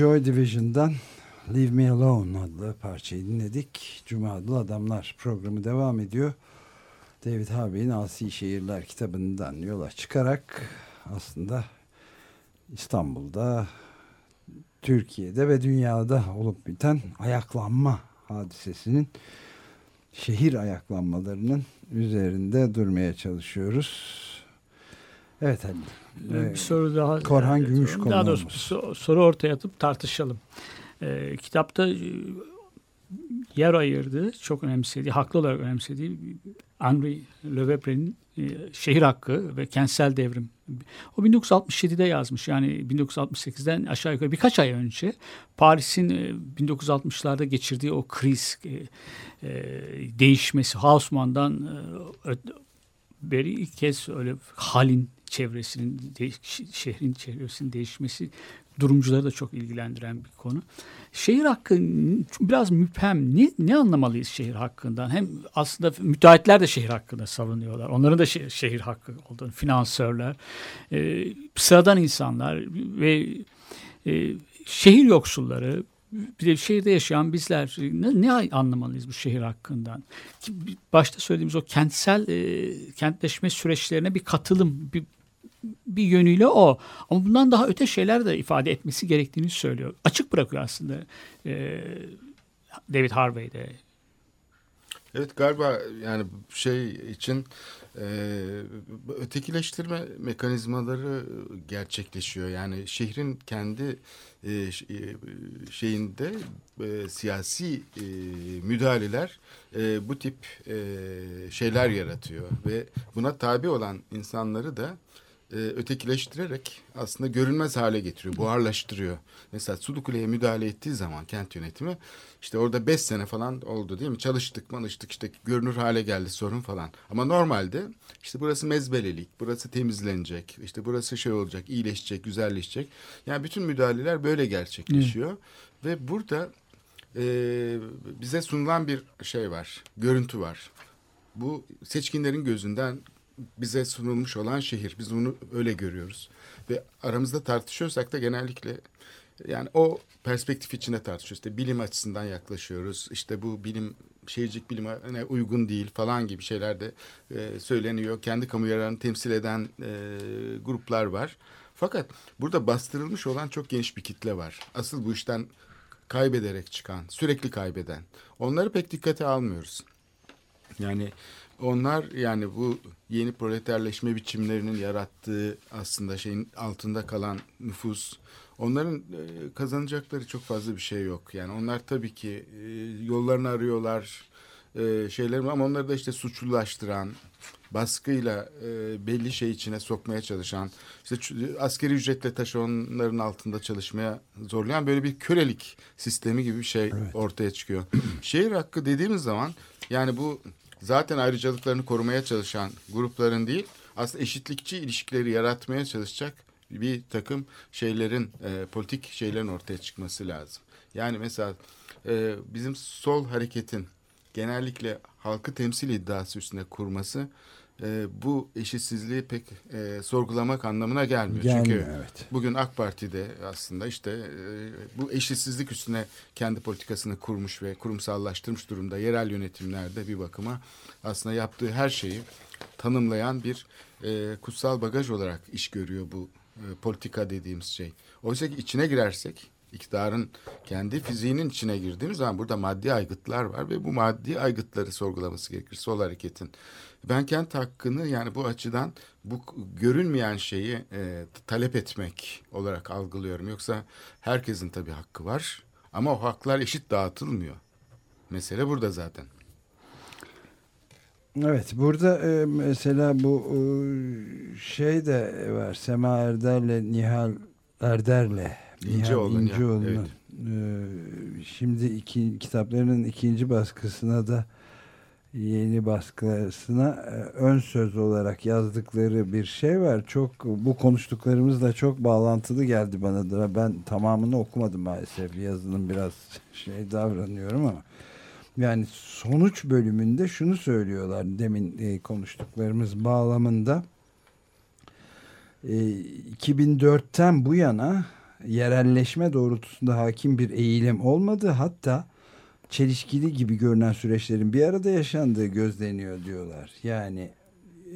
Joy Division'dan Leave Me Alone adlı parçayı dinledik. Cuma adlı Adamlar programı devam ediyor. David Harvey'in Asi Şehirler kitabından yola çıkarak aslında İstanbul'da, Türkiye'de ve dünyada olup biten ayaklanma hadisesinin şehir ayaklanmalarının üzerinde durmaya çalışıyoruz. Evet Halil. Ee, Ee, bir soru daha. Korhan Gümüş Daha doğrusu konuğumuz. soru ortaya atıp tartışalım. Ee, kitapta e, yer ayırdığı, çok önemsediği, haklı olarak önemsediği Henri Lefebvre'nin e, şehir hakkı ve kentsel devrim. O 1967'de yazmış. Yani 1968'den aşağı yukarı birkaç ay önce Paris'in e, 1960'larda geçirdiği o kriz, e, e, değişmesi, Haussmann'dan e, beri ilk kez öyle halin çevresinin, şehrin çevresinin değişmesi durumcuları da çok ilgilendiren bir konu. Şehir hakkı biraz müphem. Ne, ne anlamalıyız şehir hakkından? Hem aslında müteahhitler de şehir hakkında savunuyorlar. Onların da şehir, şehir hakkı olduğunu, finansörler, e, sıradan insanlar ve e, şehir yoksulları, bir de şehirde yaşayan bizler ne, ne anlamalıyız bu şehir hakkından? Başta söylediğimiz o kentsel e, kentleşme süreçlerine bir katılım, bir, bir yönüyle o. Ama bundan daha öte şeyler de ifade etmesi gerektiğini söylüyor. Açık bırakıyor aslında e, David Harvey de. Evet galiba yani şey için e, ötekileştirme mekanizmaları gerçekleşiyor. Yani şehrin kendi e, e, şeyinde e, siyasi e, müdahaleler e, bu tip e, şeyler yaratıyor ve buna tabi olan insanları da e, ötekileştirerek aslında görünmez hale getiriyor, buharlaştırıyor. Mesela Sulukule'ye müdahale ettiği zaman kent yönetimi işte orada beş sene falan oldu değil mi? Çalıştık, manıştık işte görünür hale geldi sorun falan. Ama normalde işte burası mezbelelik, burası temizlenecek, işte burası şey olacak, iyileşecek, güzelleşecek. Yani bütün müdahaleler böyle gerçekleşiyor. Ve burada e, bize sunulan bir şey var, görüntü var. Bu seçkinlerin gözünden bize sunulmuş olan şehir. Biz bunu öyle görüyoruz. Ve aramızda tartışıyorsak da genellikle yani o perspektif içinde tartışıyoruz. İşte bilim açısından yaklaşıyoruz. İşte bu bilim şehircilik bilime uygun değil falan gibi şeyler de e, söyleniyor. Kendi kamu yararını temsil eden e, gruplar var. Fakat burada bastırılmış olan çok geniş bir kitle var. Asıl bu işten kaybederek çıkan, sürekli kaybeden. Onları pek dikkate almıyoruz. Yani onlar yani bu yeni proleterleşme biçimlerinin yarattığı aslında şeyin altında kalan nüfus onların e, kazanacakları çok fazla bir şey yok. Yani onlar tabii ki e, yollarını arıyorlar e, şeyler ama onları da işte suçlulaştıran baskıyla e, belli şey içine sokmaya çalışan işte askeri ücretle taşeronların altında çalışmaya zorlayan böyle bir kölelik sistemi gibi bir şey ortaya çıkıyor. (clears throat) Şehir hakkı dediğimiz zaman yani bu zaten ayrıcalıklarını korumaya çalışan grupların değil aslında eşitlikçi ilişkileri yaratmaya çalışacak bir takım şeylerin e, politik şeylerin ortaya çıkması lazım. Yani mesela e, bizim sol hareketin genellikle halkı temsil iddiası üstüne kurması e, bu eşitsizliği pek e, sorgulamak anlamına gelmiyor. Gelmiyor, Çünkü evet. bugün AK Parti'de aslında işte e, bu eşitsizlik üstüne kendi politikasını kurmuş ve kurumsallaştırmış durumda. Yerel yönetimlerde bir bakıma aslında yaptığı her şeyi tanımlayan bir e, kutsal bagaj olarak iş görüyor bu e, politika dediğimiz şey. Oysa ki içine girersek iktidarın kendi fiziğinin içine girdiğimiz zaman burada maddi aygıtlar var ve bu maddi aygıtları sorgulaması gerekir sol hareketin. Ben kent hakkını yani bu açıdan bu görünmeyen şeyi e, talep etmek olarak algılıyorum. Yoksa herkesin tabii hakkı var ama o haklar eşit dağıtılmıyor. Mesele burada zaten. Evet burada e, mesela bu e, şey de var Sema Erder'le Nihal Erder'le İnceoğlu, Nihal Nihal, İnceoğlu'nun e, şimdi iki, kitaplarının ikinci baskısına da yeni baskısına e, ön söz olarak yazdıkları bir şey var. Çok bu konuştuklarımızla çok bağlantılı geldi bana da. Ben tamamını okumadım maalesef. Yazının biraz (laughs) şey davranıyorum ama yani sonuç bölümünde şunu söylüyorlar demin e, konuştuklarımız bağlamında e, 2004'ten bu yana yerelleşme doğrultusunda hakim bir eğilim olmadı. Hatta çelişkili gibi görünen süreçlerin bir arada yaşandığı gözleniyor diyorlar. Yani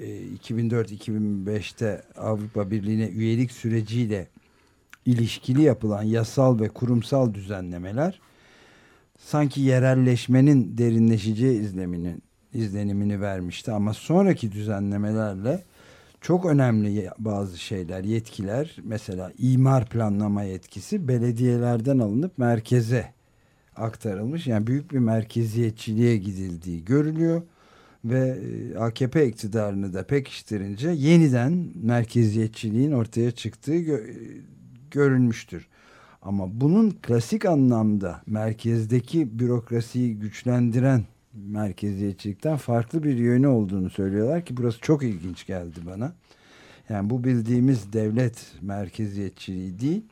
e, 2004-2005'te Avrupa Birliği'ne üyelik süreciyle ilişkili yapılan yasal ve kurumsal düzenlemeler sanki yerelleşmenin derinleşeceği izleminin izlenimini vermişti ama sonraki düzenlemelerle çok önemli bazı şeyler, yetkiler mesela imar planlama yetkisi belediyelerden alınıp merkeze aktarılmış. Yani büyük bir merkeziyetçiliğe gidildiği görülüyor ve e, AKP iktidarını da pekiştirince yeniden merkeziyetçiliğin ortaya çıktığı gö- görülmüştür. Ama bunun klasik anlamda merkezdeki bürokrasiyi güçlendiren merkeziyetçilikten farklı bir yönü olduğunu söylüyorlar ki burası çok ilginç geldi bana. Yani bu bildiğimiz devlet merkeziyetçiliği değil,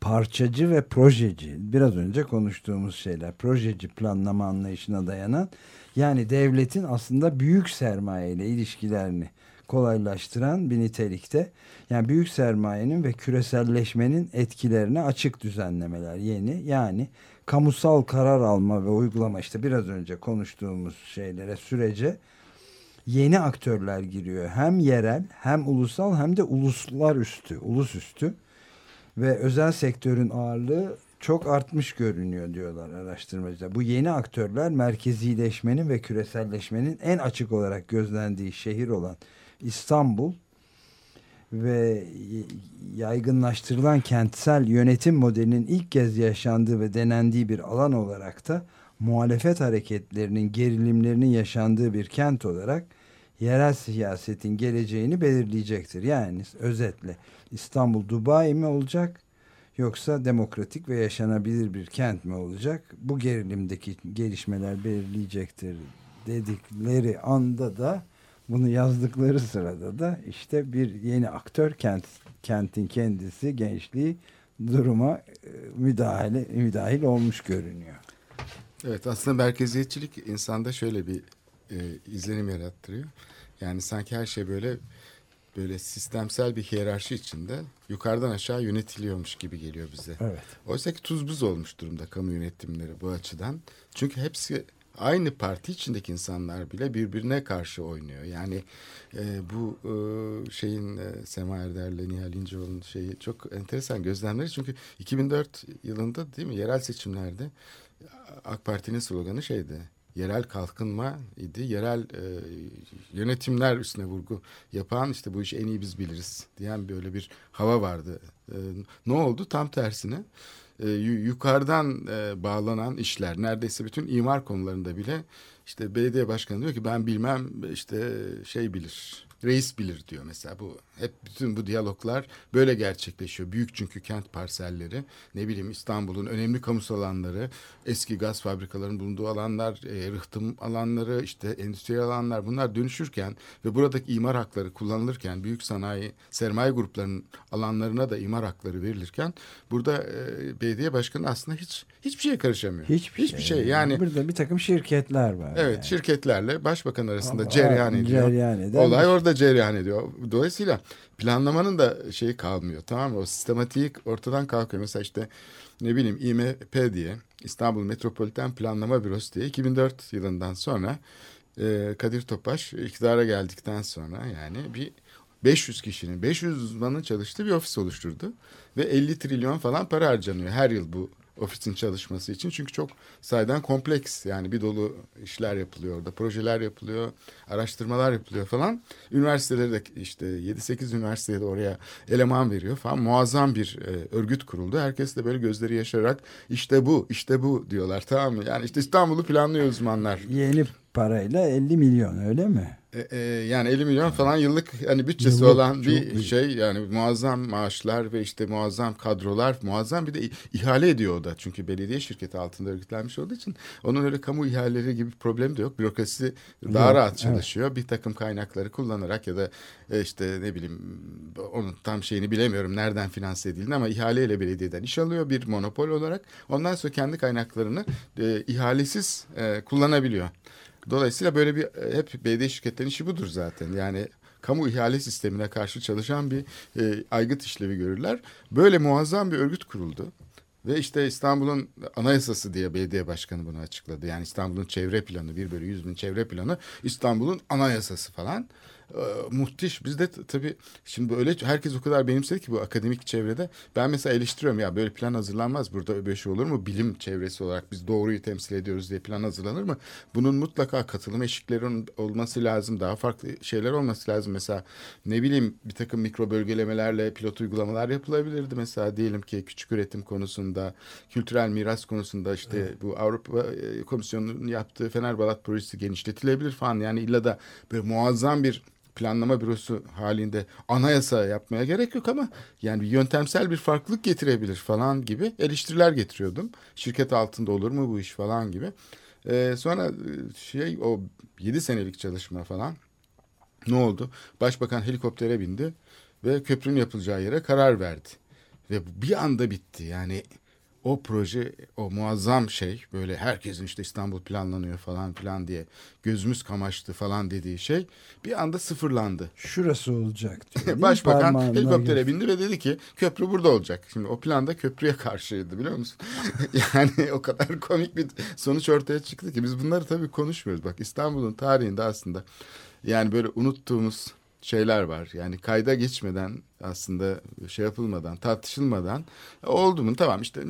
parçacı ve projeci. Biraz önce konuştuğumuz şeyler. Projeci planlama anlayışına dayanan yani devletin aslında büyük sermaye ile ilişkilerini kolaylaştıran bir nitelikte. Yani büyük sermayenin ve küreselleşmenin etkilerine açık düzenlemeler yeni. Yani kamusal karar alma ve uygulama işte biraz önce konuştuğumuz şeylere sürece yeni aktörler giriyor. Hem yerel hem ulusal hem de uluslar üstü, ulus üstü ve özel sektörün ağırlığı çok artmış görünüyor diyorlar araştırmacılar. Bu yeni aktörler merkezileşmenin ve küreselleşmenin en açık olarak gözlendiği şehir olan İstanbul ve yaygınlaştırılan kentsel yönetim modelinin ilk kez yaşandığı ve denendiği bir alan olarak da muhalefet hareketlerinin gerilimlerinin yaşandığı bir kent olarak yerel siyasetin geleceğini belirleyecektir. Yani özetle İstanbul Dubai mi olacak yoksa demokratik ve yaşanabilir bir kent mi olacak? Bu gerilimdeki gelişmeler belirleyecektir dedikleri anda da bunu yazdıkları sırada da işte bir yeni aktör kent kentin kendisi gençliği duruma e, müdahale müdahil olmuş görünüyor. Evet aslında merkeziyetçilik insanda şöyle bir e, izlenim yarattırıyor. Yani sanki her şey böyle böyle sistemsel bir hiyerarşi içinde yukarıdan aşağı yönetiliyormuş gibi geliyor bize. Evet. Oysa ki tuz buz olmuş durumda kamu yönetimleri bu açıdan. Çünkü hepsi aynı parti içindeki insanlar bile birbirine karşı oynuyor. Yani e, bu e, şeyin e, Sema Erder'le Nihal İnceoğlu'nun şeyi çok enteresan gözlemleri. Çünkü 2004 yılında değil mi yerel seçimlerde AK Parti'nin sloganı şeydi. yerel kalkınma idi. Yerel e, yönetimler üstüne vurgu yapan işte bu işi en iyi biz biliriz diyen böyle bir hava vardı. E, ne oldu? Tam tersine e, yu- yukarıdan e, bağlanan işler neredeyse bütün imar konularında bile işte belediye başkanı diyor ki ben bilmem işte şey bilir reis bilir diyor mesela bu hep bütün bu diyaloglar böyle gerçekleşiyor büyük çünkü kent parselleri ne bileyim İstanbul'un önemli kamusal alanları eski gaz fabrikalarının bulunduğu alanlar e, rıhtım alanları işte endüstriyel alanlar bunlar dönüşürken ve buradaki imar hakları kullanılırken büyük sanayi sermaye gruplarının alanlarına da imar hakları verilirken burada e, belediye başkanı aslında hiç hiçbir şeye karışamıyor. Hiçbir, şey. Yani Burada bir takım şirketler var. evet yani. şirketlerle başbakan arasında Ama- cereyan ediyor. cereyan eden Olay orada cereyan ediyor. Dolayısıyla planlamanın da şeyi kalmıyor tamam mı? O sistematik ortadan kalkıyor. Mesela işte ne bileyim İMP diye İstanbul Metropoliten Planlama Bürosu diye 2004 yılından sonra e, Kadir Topaş iktidara geldikten sonra yani bir 500 kişinin 500 uzmanın çalıştığı bir ofis oluşturdu ve 50 trilyon falan para harcanıyor her yıl bu ofisin çalışması için. Çünkü çok sayeden kompleks yani bir dolu işler yapılıyor orada. Projeler yapılıyor, araştırmalar yapılıyor falan. Üniversiteleri de işte 7-8 üniversiteye de oraya eleman veriyor falan. Muazzam bir e, örgüt kuruldu. Herkes de böyle gözleri yaşararak işte bu, işte bu diyorlar tamam mı? Yani işte İstanbul'u planlıyor uzmanlar. Yeni parayla 50 milyon öyle mi? E, e, yani 50 milyon falan yıllık hani bütçesi Yıllık, olan bir büyük. şey yani muazzam maaşlar ve işte muazzam kadrolar muazzam bir de ihale ediyor o da çünkü belediye şirketi altında örgütlenmiş olduğu için onun öyle kamu ihaleleri gibi bir problemi de yok bürokrasi daha Yok, rahat evet. çalışıyor bir takım kaynakları kullanarak ya da e, işte ne bileyim onun tam şeyini bilemiyorum nereden finanse edildiğini ama ihaleyle belediyeden iş alıyor bir monopol olarak ondan sonra kendi kaynaklarını e, ihalesiz e, kullanabiliyor. Dolayısıyla böyle bir e, hep belediye şirketlerinin işi budur zaten. Yani kamu ihale sistemine karşı çalışan bir e, aygıt işlevi görürler. Böyle muazzam bir örgüt kuruldu. Ve işte İstanbul'un anayasası diye belediye başkanı bunu açıkladı. Yani İstanbul'un çevre planı, 1 bölü 100 bin çevre planı İstanbul'un anayasası falan. Muhtiş. Biz de tabii şimdi böyle herkes o kadar benimsedi ki bu akademik çevrede. Ben mesela eleştiriyorum ya böyle plan hazırlanmaz. Burada böyle şey olur mu? Bilim çevresi olarak biz doğruyu temsil ediyoruz diye plan hazırlanır mı? Bunun mutlaka katılım eşikleri olması lazım. Daha farklı şeyler olması lazım. Mesela ne bileyim bir takım mikro bölgelemelerle pilot uygulamalar yapılabilirdi. Mesela diyelim ki küçük üretim konusunda, kültürel miras konusunda işte bu Avrupa e, Komisyonu'nun yaptığı Fenerbalat projesi genişletilebilir falan. Yani illa da böyle muazzam bir planlama bürosu halinde anayasa yapmaya gerek yok ama yani bir yöntemsel bir farklılık getirebilir falan gibi eleştiriler getiriyordum. Şirket altında olur mu bu iş falan gibi. Ee, sonra e, şey o 7 senelik çalışma falan ne oldu? Başbakan helikoptere bindi ve köprünün yapılacağı yere karar verdi. Ve bir anda bitti. Yani o proje, o muazzam şey böyle herkesin işte İstanbul planlanıyor falan filan diye gözümüz kamaştı falan dediği şey bir anda sıfırlandı. Şurası olacak diyor. Başbakan helikoptere göster- bindi ve dedi ki köprü burada olacak. Şimdi o planda köprüye karşıydı biliyor musun? (laughs) yani o kadar komik bir sonuç ortaya çıktı ki biz bunları tabii konuşmuyoruz. Bak İstanbul'un tarihinde aslında yani böyle unuttuğumuz şeyler var. Yani kayda geçmeden aslında şey yapılmadan, tartışılmadan oldu mu tamam işte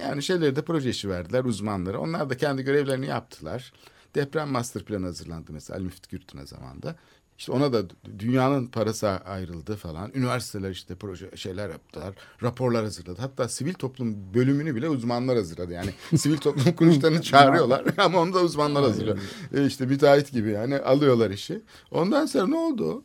yani şeyleri de proje işi verdiler uzmanları. Onlar da kendi görevlerini yaptılar. Deprem master planı hazırlandı mesela Ali Müftü Gürtün'e zamanda. İşte ona da dünyanın parası ayrıldı falan. Üniversiteler işte proje şeyler yaptılar. Raporlar hazırladı. Hatta sivil toplum bölümünü bile uzmanlar hazırladı. Yani (laughs) sivil toplum kuruluşlarını çağırıyorlar (laughs) ama onu da uzmanlar hazırlıyor. E işte müteahhit gibi yani alıyorlar işi. Ondan sonra ne oldu?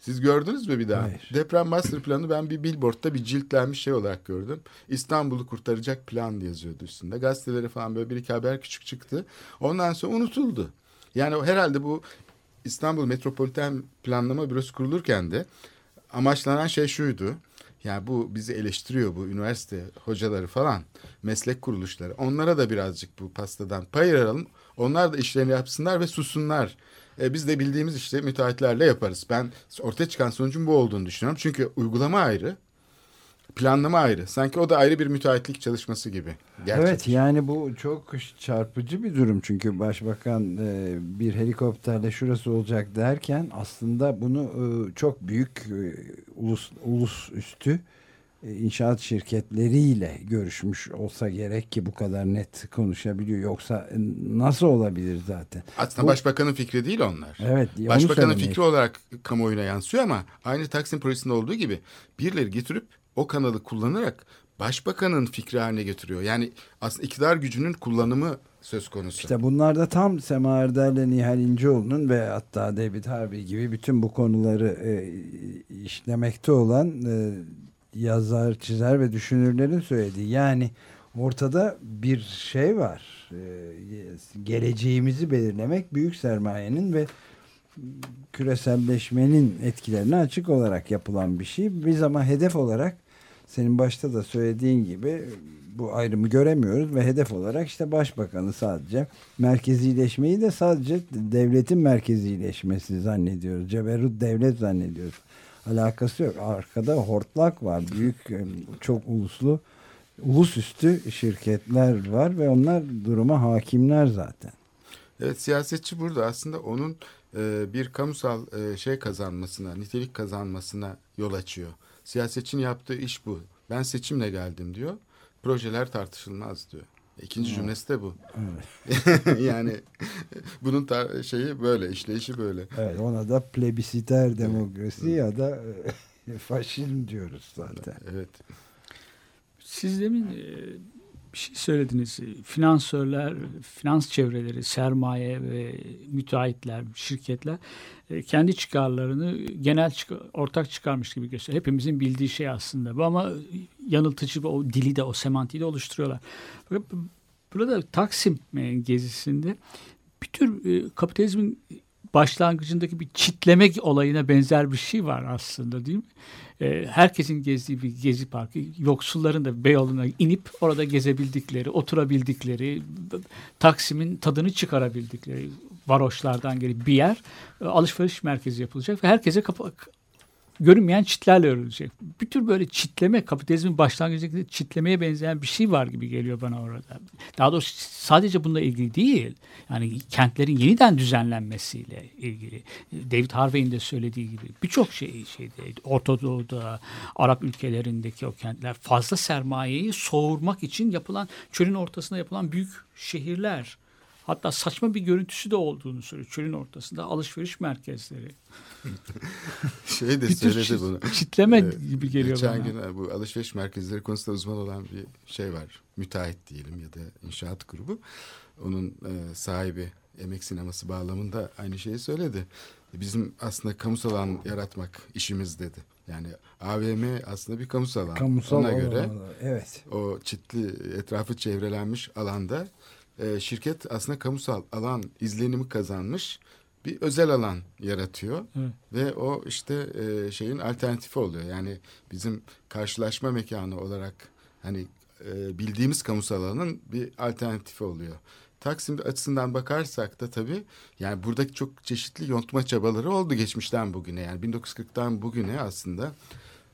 Siz gördünüz mü bir daha? Hayır. Deprem master planı ben bir billboardta bir ciltlenmiş şey olarak gördüm. İstanbul'u kurtaracak plan yazıyordu üstünde. Gazetelere falan böyle bir iki haber küçük çıktı. Ondan sonra unutuldu. Yani herhalde bu İstanbul Metropoliten Planlama Bürosu kurulurken de amaçlanan şey şuydu. Yani bu bizi eleştiriyor bu üniversite hocaları falan, meslek kuruluşları. Onlara da birazcık bu pastadan pay ayıralım. Onlar da işlerini yapsınlar ve sussunlar. E, biz de bildiğimiz işte müteahhitlerle yaparız. Ben ortaya çıkan sonucun bu olduğunu düşünüyorum. Çünkü uygulama ayrı, planlama ayrı. Sanki o da ayrı bir müteahhitlik çalışması gibi. Gerçek. Evet yani bu çok çarpıcı bir durum çünkü başbakan e, bir helikopterle şurası olacak derken aslında bunu e, çok büyük e, ulus ulus üstü inşaat şirketleriyle görüşmüş olsa gerek ki bu kadar net konuşabiliyor. Yoksa e, nasıl olabilir zaten? Aslında Bu- başbakanın fikri değil onlar. Evet. Başbakanın fikri olarak kamuoyuna yansıyor ama aynı Taksim projesinde olduğu gibi birileri getirip o kanalı kullanarak başbakanın fikri haline getiriyor. Yani aslında iktidar gücünün kullanımı söz konusu. İşte bunlar da tam Sema Erdem'le Nihal İnceoğlu'nun ve hatta David Harvey gibi bütün bu konuları e, işlemekte olan e, yazar, çizer ve düşünürlerin söylediği. Yani ortada bir şey var. E, geleceğimizi belirlemek büyük sermayenin ve küreselleşmenin etkilerine açık olarak yapılan bir şey. Biz ama hedef olarak senin başta da söylediğin gibi bu ayrımı göremiyoruz ve hedef olarak işte başbakanı sadece merkezileşmeyi de sadece devletin merkezileşmesi zannediyoruz. Ceberut devlet zannediyoruz. Alakası yok. Arkada hortlak var. Büyük e, çok uluslu ulusüstü şirketler var ve onlar duruma hakimler zaten. Evet siyasetçi burada aslında onun e, bir kamusal e, şey kazanmasına, nitelik kazanmasına yol açıyor. Siyasetçinin yaptığı iş bu. Ben seçimle geldim diyor. Projeler tartışılmaz diyor. İkinci cümlesi de bu. (laughs) yani bunun tar- şeyi böyle, işleyişi böyle. Evet ona da plebisiter demokrasi ya da e, (laughs) faşizm diyoruz zaten. Evet. Siz demin e, bir şey söylediniz. Finansörler, finans çevreleri, sermaye ve müteahhitler, şirketler e, kendi çıkarlarını genel çıkar, ortak çıkarmış gibi gösteriyor. Hepimizin bildiği şey aslında bu ama yanıltıcı o dili de o semantiği de oluşturuyorlar. Burada Taksim e, gezisinde bir tür e, kapitalizmin başlangıcındaki bir çitlemek olayına benzer bir şey var aslında değil mi? E, herkesin gezdiği bir gezi parkı, yoksulların da Beyoğlu'na inip orada gezebildikleri, oturabildikleri, Taksim'in tadını çıkarabildikleri varoşlardan geri bir yer e, alışveriş merkezi yapılacak ve herkese kapı, görünmeyen çitlerle örülecek. Bir tür böyle çitleme, kapitalizmin başlangıcındaki çitlemeye benzeyen bir şey var gibi geliyor bana orada. Daha doğrusu sadece bununla ilgili değil. Yani kentlerin yeniden düzenlenmesiyle ilgili. David Harvey'in de söylediği gibi birçok şey şeyde Orta Doğu'da, Arap ülkelerindeki o kentler fazla sermayeyi soğurmak için yapılan çölün ortasında yapılan büyük şehirler. Hatta saçma bir görüntüsü de olduğunu söylüyor. Çölün ortasında alışveriş merkezleri. (laughs) Şey de söyledi bunu. çitleme gibi geliyor Geçen bana. gün e, bu alışveriş merkezleri konusunda uzman olan bir şey var. Müteahhit diyelim ya da inşaat grubu. Onun e, sahibi emek sineması bağlamında aynı şeyi söyledi. Bizim aslında kamusal alan yaratmak işimiz dedi. Yani AVM aslında bir kamusal alan. Kamusal Ona olan- göre evet. o çitli etrafı çevrelenmiş alanda e, şirket aslında kamusal alan izlenimi kazanmış bir özel alan yaratıyor Evet. ve o işte e, şeyin alternatifi oluyor. Yani bizim karşılaşma mekanı olarak hani e, bildiğimiz kamusal alanın bir alternatifi oluyor. Taksim açısından bakarsak da tabii yani buradaki çok çeşitli yontma çabaları oldu geçmişten bugüne. Yani 1940'tan bugüne aslında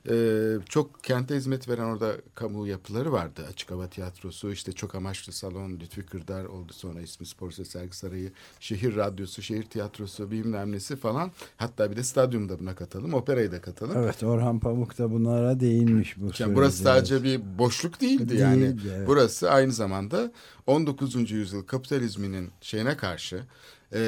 ee, çok kente hizmet veren orada kamu yapıları vardı. Açık Hava Tiyatrosu, işte çok amaçlı salon, Lütfi Kırdar oldu sonra ismi Spor Ses Sergi Sarayı, şehir radyosu, şehir tiyatrosu bilmem nesi falan. Hatta bir de stadyumda buna katalım, operayı da katalım. Evet Orhan Pamuk da bunlara değinmiş bu Yani burası sadece bir boşluk değildi yani. Değildi, evet. Burası aynı zamanda 19. yüzyıl kapitalizminin şeyine karşı eee,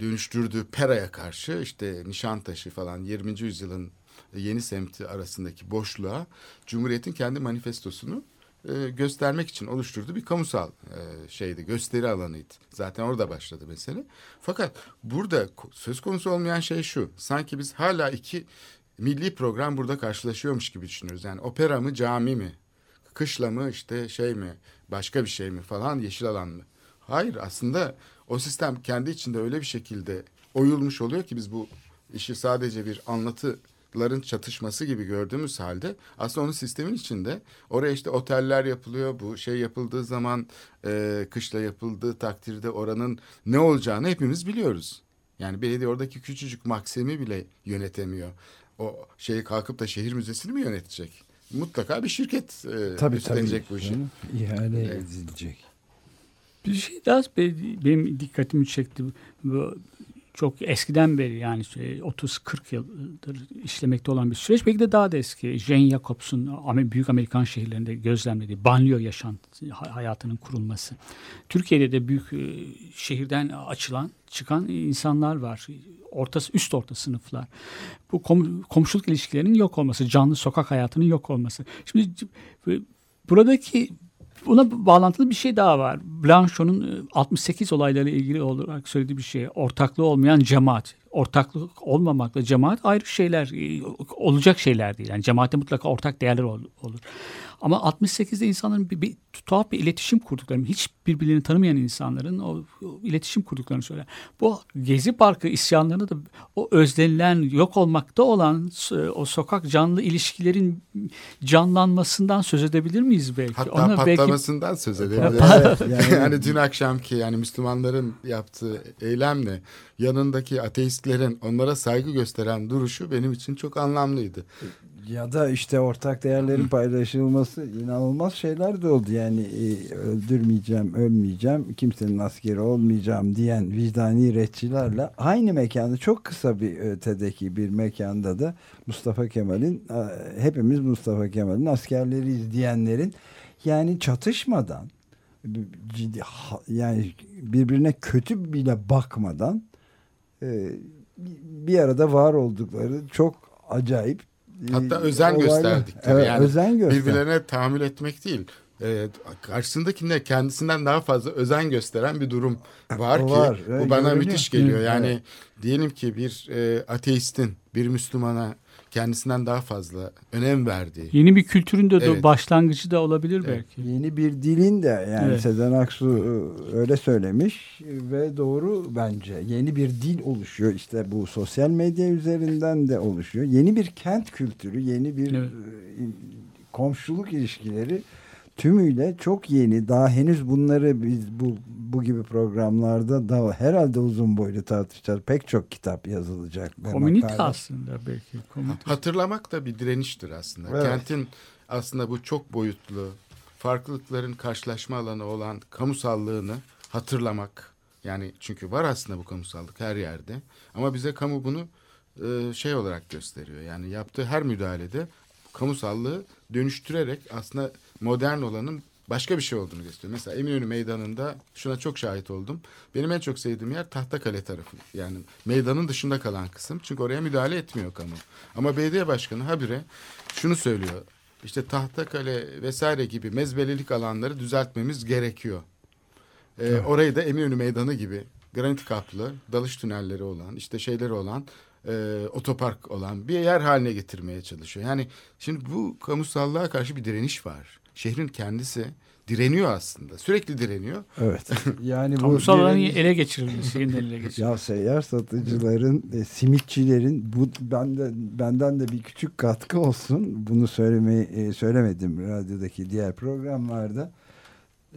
dönüştürdüğü Pera'ya karşı işte Nişantaşı falan 20. yüzyılın yeni semti arasındaki boşluğa Cumhuriyet'in kendi manifestosunu e, göstermek için oluşturduğu bir kamusal e, şeydi, gösteri alanıydı. Zaten orada başladı mesele. Fakat burada söz konusu olmayan şey şu. Sanki biz hala iki milli program burada karşılaşıyormuş gibi düşünüyoruz. Yani opera mı, cami mi? Kışla mı, işte şey mi, başka bir şey mi falan, yeşil alan mı? Hayır aslında o sistem kendi içinde öyle bir şekilde oyulmuş oluyor ki biz bu işi sadece bir anlatıların çatışması gibi gördüğümüz halde aslında onun sistemin içinde oraya işte oteller yapılıyor. Bu şey yapıldığı zaman e, kışla yapıldığı takdirde oranın ne olacağını hepimiz biliyoruz. Yani belediye oradaki küçücük maksimi bile yönetemiyor. O şeyi kalkıp da şehir müzesini mi yönetecek? Mutlaka bir şirket e, Tabii üstlenecek tabii. bu işi. İhale Evet. edilecek. Bir şey daha be- benim dikkatimi çekti. Bu çok eskiden beri yani şey, 30-40 yıldır işlemekte olan bir süreç. Belki de daha da eski. Jane Jacobs'un büyük Amerikan şehirlerinde gözlemlediği banliyö yaşantı ha- hayatının kurulması. Türkiye'de de büyük e, şehirden açılan çıkan insanlar var. Orta, üst orta sınıflar. Bu kom- komşuluk ilişkilerinin yok olması, canlı sokak hayatının yok olması. Şimdi buradaki Buna bağlantılı bir şey daha var. Blancho'nun e, 68 olaylarıyla ilgili olarak söylediği bir şey. Ortaklığı olmayan cemaat. Ortaklık olmamakla cemaat ayrı şeyler, e, olacak şeyler değil. Yani cemaatte mutlaka ortak değerler ol- olur. Ama 68'de insanların bir, bir tuhaf bir iletişim kurduklarını, hiç birbirlerini tanımayan insanların o, o iletişim kurduklarını söyler. Bu Gezi Parkı isyanlarında da o özlenilen, yok olmakta olan o sokak canlı ilişkilerin canlanmasından söz edebilir miyiz belki? Hatta Ona belki patlamasından söz edebiliriz. (laughs) Yani, yani- dün akşamki yani Müslümanların yaptığı eylemle yanındaki ateistlerin onlara saygı gösteren duruşu benim için çok anlamlıydı. Ya da işte ortak değerlerin (clears throat) paylaşılması inanılmaz şeyler de oldu. Yani e, öldürmeyeceğim, ölmeyeceğim, kimsenin askeri olmayacağım diyen vicdani retçilerle aynı mekanda çok kısa bir ötedeki bir mekanda da Mustafa Kemal'in hepimiz Mustafa Kemal'in askerleriyiz diyenlerin yani çatışmadan ciddi yani birbirine kötü bile bakmadan e, bir arada var oldukları çok acayip Hatta özen olaylar. gösterdik. tabii. Evet, yani özen göster. birbirlerine tahammül etmek değil. E, karşısındakine kendisinden daha fazla özen gösteren bir durum var ki Var, evet, bu bana görünüyor. müthiş geliyor. Yani evet. diyelim ki bir e, ateistin bir Müslümana kendisinden daha fazla önem verdiği Yeni bir kültürün de Evet. başlangıcı da olabilir Evet. belki. Yeni bir dilin de yani Evet. Sezen Aksu e, öyle söylemiş ve doğru bence. Yeni bir dil oluşuyor. İşte bu sosyal medya üzerinden de oluşuyor. Yeni bir kent kültürü, yeni bir Evet. e, komşuluk ilişkileri tümüyle çok yeni. Daha henüz bunları biz bu bu gibi programlarda da herhalde uzun boylu tartışacağız. Pek çok kitap yazılacak. Komünite makale. aslında belki. Komünite. Hatırlamak da bir direniştir aslında. Evet. Kentin aslında bu çok boyutlu, farklılıkların karşılaşma alanı olan kamusallığını hatırlamak. Yani çünkü var aslında bu kamusallık her yerde. Ama bize kamu bunu e, şey olarak gösteriyor. Yani yaptığı her müdahalede kamusallığı dönüştürerek aslında modern olanın başka bir şey olduğunu gösteriyor. Mesela Eminönü Meydanı'nda şuna çok şahit oldum. Benim en çok sevdiğim yer Tahtakale tarafı. Yani meydanın dışında kalan kısım. Çünkü oraya müdahale etmiyor kamu. Ama belediye başkanı habire şunu söylüyor. İşte Tahtakale vesaire gibi mezbelelik alanları düzeltmemiz gerekiyor. Ee, orayı da Eminönü Meydanı gibi granit kaplı, dalış tünelleri olan, işte şeyleri olan, e, otopark olan bir yer haline getirmeye çalışıyor. Yani şimdi bu kamusallığa karşı bir direniş var. Şehrin kendisi direniyor aslında. Sürekli direniyor. Evet. (laughs) Yani bu Kamusal alanın direniş- ele geçirilmesi, yeniden ele geçirilmesi. Ya seyyar satıcıların, e, simitçilerin bu benden benden de bir küçük katkı olsun. Bunu söylemeyi e, söylemedim radyodaki diğer programlarda.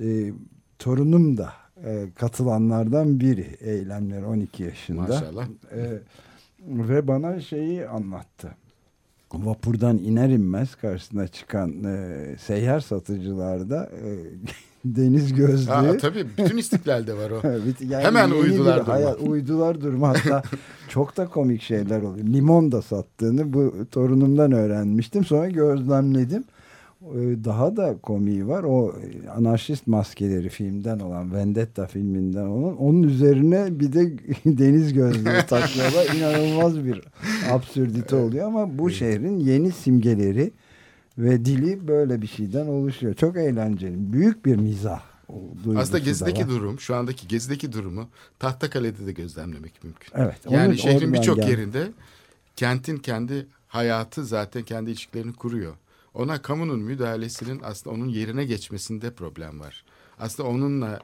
E, torunum da e, katılanlardan biri. Eylemler 12 yaşında. Maşallah. E, ve bana şeyi anlattı. Vapurdan iner inmez karşısına çıkan e, seyyar satıcılarda e, (laughs) deniz gözlü. Ha, tabii bütün istiklalde var o. (laughs) Yani Hemen uydular bir duruma. hayat- uydular durma hatta (laughs) çok da komik şeyler oluyor. Limon da sattığını bu torunumdan öğrenmiştim. Sonra gözlemledim. Ee, Daha da komiği var. O e, anarşist maskeleri filmden olan Vendetta filminden olan onun üzerine bir de (laughs) deniz gözlüğü (laughs) takıyorlar. İnanılmaz bir absürdite oluyor ama bu şehrin yeni simgeleri ve dili böyle bir şeyden oluşuyor. Çok eğlenceli. Büyük bir mizah. Aslında da Gezi'deki durum, şu andaki Gezi'deki durumu Tahtakale'de de gözlemlemek mümkün. Evet. Yani onun- şehrin birçok yerinde kentin kendi hayatı zaten kendi ilişkilerini kuruyor. Ona kamunun müdahalesinin aslında onun yerine geçmesinde problem var. Aslında onunla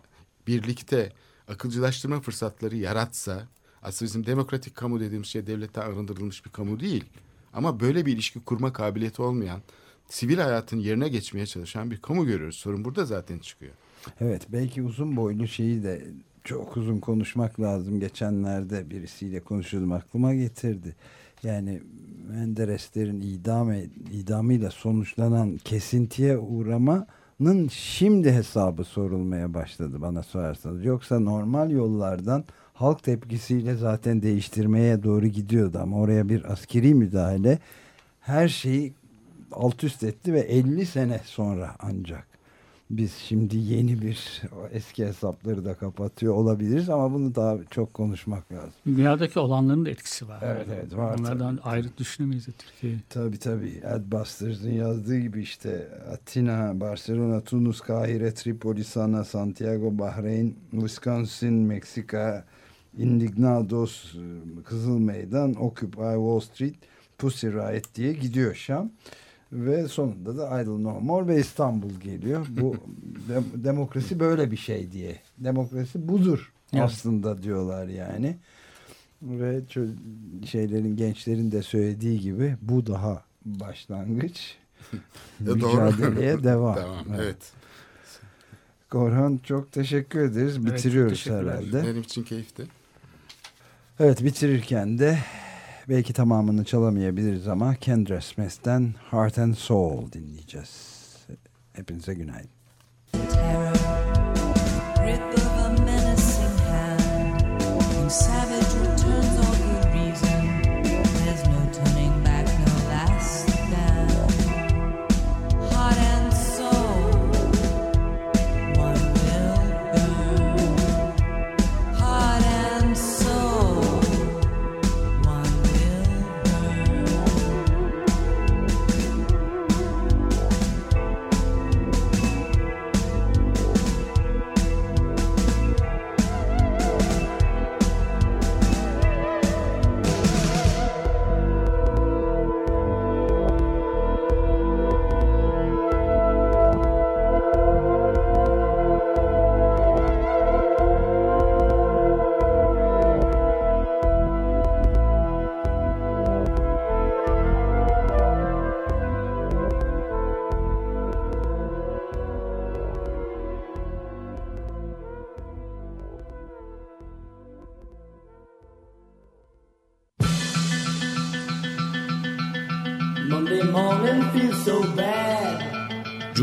birlikte akılcılaştırma fırsatları yaratsa aslında bizim demokratik kamu dediğimiz şey devletten arındırılmış bir kamu değil. Ama böyle bir ilişki kurma kabiliyeti olmayan sivil hayatın yerine geçmeye çalışan bir kamu görüyoruz. Sorun burada zaten çıkıyor. Evet belki uzun boylu şeyi de çok uzun konuşmak lazım. Geçenlerde birisiyle konuşuyordum aklıma getirdi. Yani Mendereslerin idam idamıyla sonuçlanan kesintiye uğramanın şimdi hesabı sorulmaya başladı bana sorarsanız. Yoksa normal yollardan halk tepkisiyle zaten değiştirmeye doğru gidiyordu ama oraya bir askeri müdahale her şeyi alt üst etti ve 50 sene sonra ancak biz şimdi yeni bir eski hesapları da kapatıyor olabiliriz ama bunu daha çok konuşmak lazım. Dünyadaki olanların da etkisi var. Evet, evet, var Onlardan ayrı düşünemeyiz Türkiye'yi. Tabii tabii. Adbusters'ın yazdığı gibi işte Atina, Barcelona, Tunus, Kahire, Tripoli, Sana, Santiago, Bahreyn, Wisconsin, Meksika, Indignados, Kızıl Meydan, Occupy Wall Street, Pussy Riot diye gidiyor Şam. Ve sonunda da Idle No More ve İstanbul geliyor. Bu (laughs) dem- demokrasi böyle bir şey diye. Demokrasi budur Evet. aslında diyorlar yani. Ve şeylerin gençlerin de söylediği gibi bu daha başlangıç. Ya (laughs) doğru. Mücadeleye (laughs) devam. Devam, Evet. evet. Korhan çok teşekkür ederiz. çok Bitiriyoruz herhalde. Benim için keyifti. Evet bitirirken de belki tamamını çalamayabiliriz ama Kendra Smith'ten Heart and Soul dinleyeceğiz. Hepinize günaydın. terror,